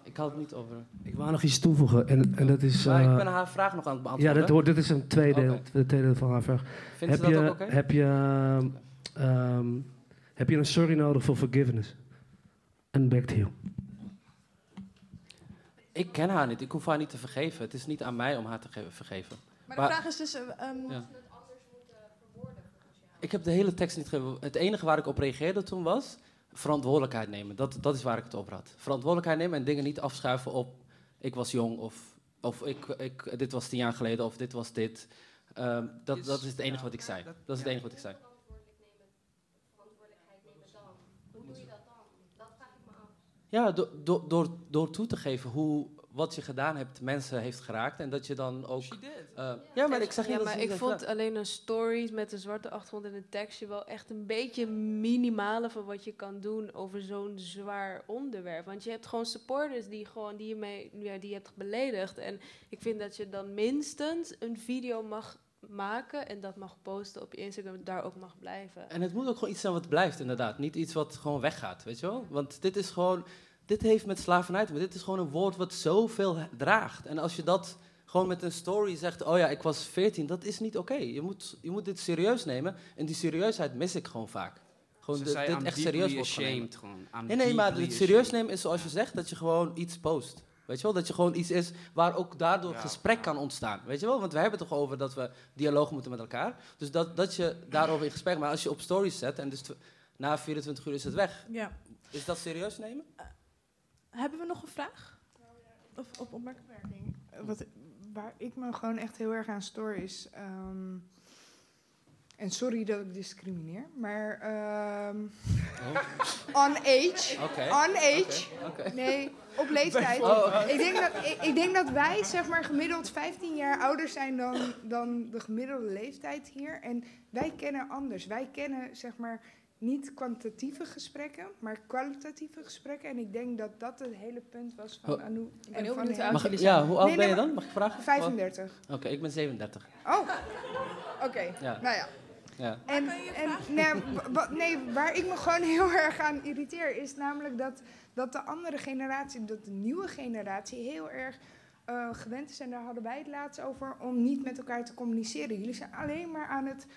ik had het niet over... Ik wou nog iets toevoegen. En, en dat is, Maar ik eh, ben haar vraag nog aan het Ja, beantwoorden. dat hoort, dit is een tweede, deel, tweede deel van haar vraag. Vindt ze heb, dat je, ook oké? heb, je, heb je een sorry nodig voor forgiveness? En back to you. Ik ken haar niet. Ik hoef haar niet te vergeven. Het is niet aan mij om haar te ge- vergeven. Maar de vraag is dus... ehm, Ja. Ik heb de hele tekst niet ge- Het enige waar ik op reageerde toen was verantwoordelijkheid nemen. Dat, dat is waar ik het over had. Verantwoordelijkheid nemen en dingen niet afschuiven op ik was jong of, of ik, ik, dit was tien jaar geleden of dit was dit. Ehm, dat, dat is het enige wat ik zei. Dat is het enige wat ik zei. Hoe doe je dat dan? Dat vraag ik me af. Ja, do, do- door, door toe te geven hoe wat je gedaan hebt mensen heeft geraakt en dat je dan ook. eh, ja, maar ik zeg niet ja, maar ik vond gedaan. alleen een stories met een zwarte achtergrond en een tekstje wel echt een beetje minimale van wat je kan doen over zo'n zwaar onderwerp. Want je hebt gewoon supporters die, gewoon, die, je, mee, ja, die je hebt beledigd. En ik vind dat je dan minstens een video mag maken en dat mag posten op je Instagram, daar ook mag blijven. En het moet ook gewoon iets zijn wat blijft, inderdaad. Niet iets wat gewoon weggaat, weet je wel? Want dit is gewoon... Dit heeft met slavernij te maken. Dit is gewoon een woord wat zoveel draagt. En als je dat gewoon met een story zegt... Oh ja, ik was 14, dat is niet oké. Je, moet, je moet dit serieus nemen. En die serieusheid mis ik gewoon vaak. Gewoon Ze dit, I'm echt serieus wordt ashamed genomen. gewoon. Nee, nee, maar het serieus nemen is zoals je zegt... dat je gewoon iets post. Weet je wel? Dat je gewoon iets is waar ook daardoor Ja, gesprek kan ontstaan. Weet je wel? Want we hebben het toch over dat we dialoog moeten met elkaar. Dus dat, dat je daarover in gesprek... Maar als je op stories zet en dus na 24 uur is het weg. Ja. Is dat serieus nemen? Hebben we nog een vraag? Of op opmerking? Wat, waar ik me gewoon echt heel erg aan stoor is. ehm, en sorry dat ik discrimineer, maar. ehm on age. On age. Nee, op leeftijd. Oh, ik, denk dat, ik, ik denk dat wij zeg maar gemiddeld 15 jaar ouder zijn dan, dan de gemiddelde leeftijd hier. En wij kennen anders. Wij kennen zeg maar niet kwantitatieve gesprekken, maar kwalitatieve gesprekken. En ik denk dat dat het hele punt was van Oh. Anouk. ben en heel van benieuwd hen. Mag, ja, hoe oud Nee, ben je dan? Mag ik vragen? 35. Oké, ik ben 37. Oh, oké. Ja. Nou ja. Ja. En, en nee, waar ik me gewoon heel erg aan irriteer, is namelijk dat, dat de andere generatie, dat de nieuwe generatie, heel erg eh, gewend is, en daar hadden wij het laatst over, om niet met elkaar te communiceren. Jullie zijn alleen maar aan het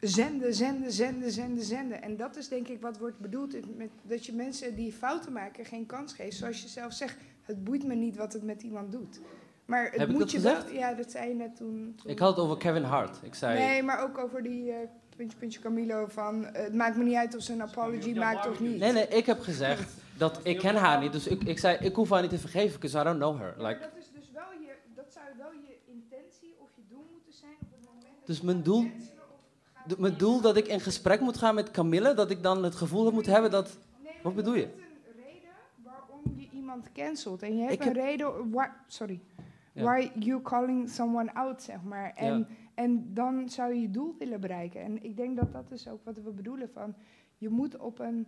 zenden, zenden, zenden, zenden, zenden. En dat is denk ik wat wordt bedoeld, met, dat je mensen die fouten maken geen kans geeft. Zoals je zelf zegt, het boeit me niet wat het met iemand doet. Maar het Heb ik dat je gezegd? wel. Ja, dat zei je net toen. toen Ik had het over Kevin Hart. Ik zei... Nee, maar ook over die eh, puntje, puntje Camilo van... eh, het maakt me niet uit of ze een apology maakt of niet. Nee, nee, ik heb gezegd dat ik ken haar niet. Dus ik, ik zei, ik hoef haar niet te vergeven, because I don't know her. Ja, Like, dat, is dus wel je, dat zou wel je intentie of je doel moeten zijn op het moment... dat dus mijn doel, mijn doel dat ik in gesprek moet gaan met Camille, dat ik dan het gevoel moet hebben dat... Wat bedoel je? waarom je iemand cancelt. En je hebt Ik een heb- reden... Sorry. Ja. Why you calling someone out, zeg maar. En, Ja. en dan zou je je doel willen bereiken. En ik denk dat dat is ook wat we bedoelen van... Je moet op een...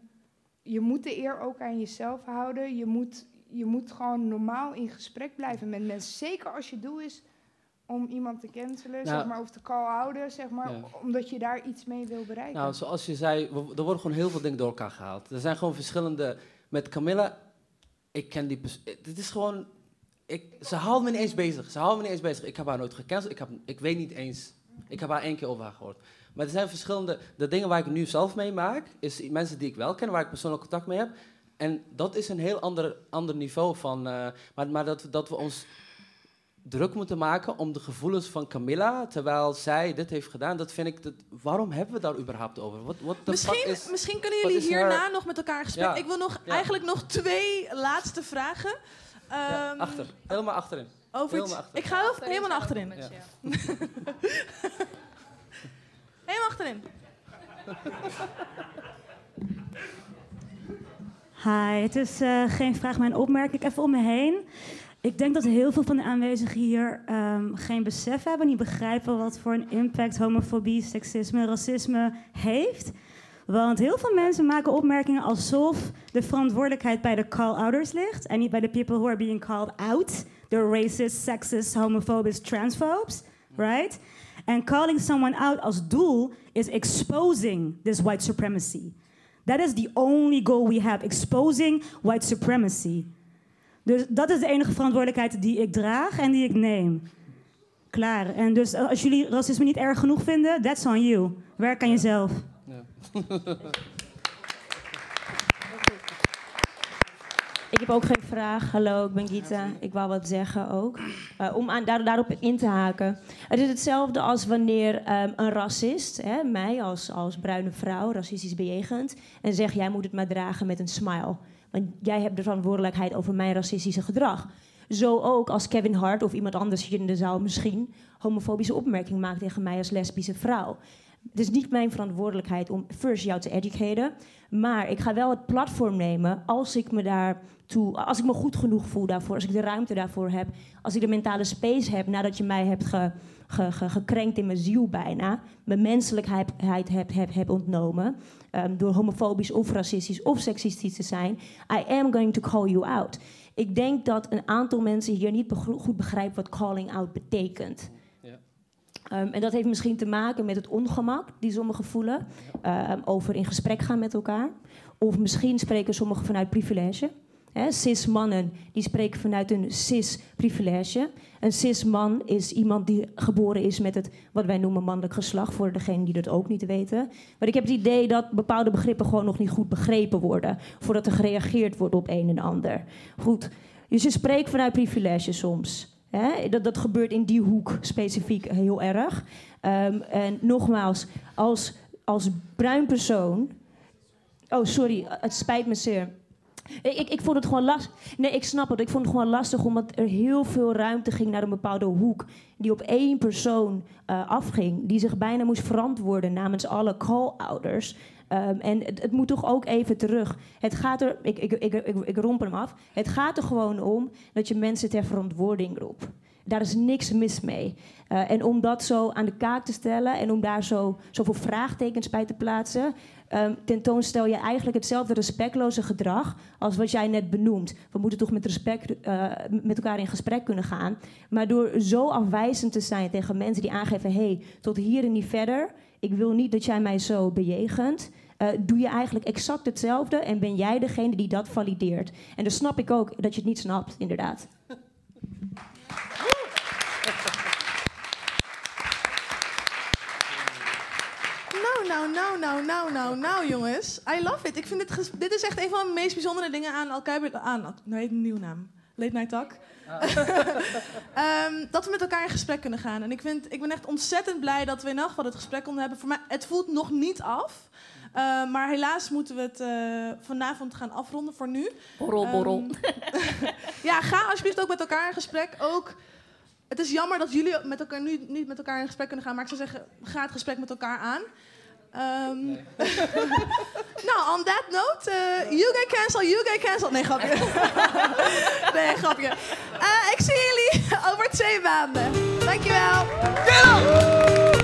Je moet de eer ook aan jezelf houden. Je moet, je moet gewoon normaal in gesprek blijven met mensen. Zeker als je doel is om iemand te cancelen, Nou, zeg maar, of te call houden, zeg maar, Ja. omdat je daar iets mee wil bereiken. Nou, zoals je zei, er worden gewoon heel veel dingen door elkaar gehaald. Er zijn gewoon verschillende... Met Camilla, ik ken die persoon... Dit is gewoon... Ik, ze houdt me niet eens bezig. Ze houdt me niet eens bezig. Ik heb haar nooit gecanceld. Ik, heb, ik weet niet eens... Ik heb haar één keer over haar gehoord. Maar er zijn verschillende... De dingen waar ik nu zelf mee maak, is mensen die ik wel ken, waar ik persoonlijk contact mee heb. En dat is een heel ander, ander niveau van... eh, maar maar dat, dat we ons druk moeten maken om de gevoelens van Camilla, terwijl zij dit heeft gedaan, dat vind ik... Dat, waarom hebben we daar überhaupt over? Wat what the fuck Misschien, is, misschien kunnen jullie hierna haar- nog met elkaar gesprek. Ja. Ik wil nog, Ja. eigenlijk nog twee laatste vragen. Ja, Ehm, achter, helemaal achterin. Over iets- helemaal achterin. Ik ga heel- helemaal naar achterin. Ja. helemaal achterin. Hi, het is eh, geen vraag, maar een opmerking. Even om me heen. Ik denk dat heel veel van de aanwezigen hier ehm, geen besef hebben, niet begrijpen wat voor een impact homofobie, seksisme, racisme heeft. Want heel veel mensen maken opmerkingen alsof de verantwoordelijkheid bij de call-outers ligt en niet bij de people who are being called out. The racist, sexist, homophobes, transphobes, right? And calling someone out als doel is exposing this white supremacy. That is the only goal we have, exposing white supremacy. Dus dat is de enige verantwoordelijkheid die ik draag en die ik neem. Klaar. En dus als jullie racisme niet erg genoeg vinden, that's on you. Werk aan jezelf. Ik heb ook geen vraag. Hallo, ik ben Gita. Ik wou wat zeggen ook. Uh, om aan, daar, daarop in te haken. Het is hetzelfde als wanneer um, een racist, hè, mij als, als bruine vrouw, racistisch bejegend, en zegt: Jij moet het maar dragen met een smile. Want jij hebt de verantwoordelijkheid over mijn racistische gedrag. Zo ook als Kevin Hart of iemand anders hier in de zaal misschien homofobische opmerking maakt tegen mij als lesbische vrouw. Het is niet mijn verantwoordelijkheid om first jou te educaten. Maar ik ga wel het platform nemen als ik me daartoe, als ik me goed genoeg voel daarvoor, als ik de ruimte daarvoor heb, als ik de mentale space heb nadat je mij hebt ge, ge, ge, gekrenkt in mijn ziel bijna, mijn menselijkheid heb, heb, heb ontnomen, um, door homofobisch of racistisch of seksistisch te zijn. I am going to call you out. Ik denk dat een aantal mensen hier niet goed begrijpen wat calling out betekent. Um, en dat heeft misschien te maken met het ongemak die sommigen voelen um, over in gesprek gaan met elkaar. Of misschien spreken sommigen vanuit privilege. Cis-mannen die spreken vanuit een cis-privilege. Een cis-man is iemand die geboren is met het wat wij noemen mannelijk geslacht, voor degenen die dat ook niet weten. Maar ik heb het idee dat bepaalde begrippen gewoon nog niet goed begrepen worden, voordat er gereageerd wordt op een en ander. Goed, dus je spreekt vanuit privilege soms. Hè? Dat, dat gebeurt in die hoek specifiek heel erg. Um, en nogmaals, als, als bruin persoon. Oh, sorry, het spijt me zeer. Ik, ik, ik, vond het gewoon lastig. Nee, ik snap het. Ik vond het gewoon lastig omdat er heel veel ruimte ging naar een bepaalde hoek. Die op één persoon uh, afging. Die zich bijna moest verantwoorden namens alle call-outers. Um, en het, het, moet toch ook even terug. Het gaat er, ik, ik, ik, ik, ik romp hem af. Het gaat er gewoon om dat je mensen ter verantwoording roept. Daar is niks mis mee. Uh, en om dat zo aan de kaak te stellen en om daar zo, zoveel vraagtekens bij te plaatsen, um, tentoonstel je eigenlijk hetzelfde respectloze gedrag als wat jij net benoemt. We moeten toch met respect uh, met elkaar in gesprek kunnen gaan. Maar door zo afwijzend te zijn tegen mensen die aangeven: hé, hey, tot hier en niet verder ik wil niet dat jij mij zo bejegent. Uh, doe je eigenlijk exact hetzelfde en ben jij degene die dat valideert. En dan snap ik ook dat je het niet snapt, inderdaad. Nou, nou, nou, nou, nou, nou, jongens. I love it. Ik vind dit, dit is echt een van de meest bijzondere dingen aan elkaar. Aan, nee, een nieuwe naam. Late Night Talk. um, dat we met elkaar in gesprek kunnen gaan. En ik, vind, ik ben echt ontzettend blij dat we in elk geval het gesprek konden hebben. Voor mij, het voelt nog niet af. Uh, maar helaas moeten we het uh, vanavond gaan afronden voor nu. Borrel, borrel. Um, ja, ga alsjeblieft ook met elkaar in gesprek. Ook, het is jammer dat jullie met elkaar nu niet met elkaar in gesprek kunnen gaan. Maar ik zou zeggen, ga het gesprek met elkaar aan. Um, nee. nou, on that note, uh, you get cancel, you get cancel. Nee, grapje. nee, grapje. Uh, ik zie jullie over twee maanden. Dankjewel. Get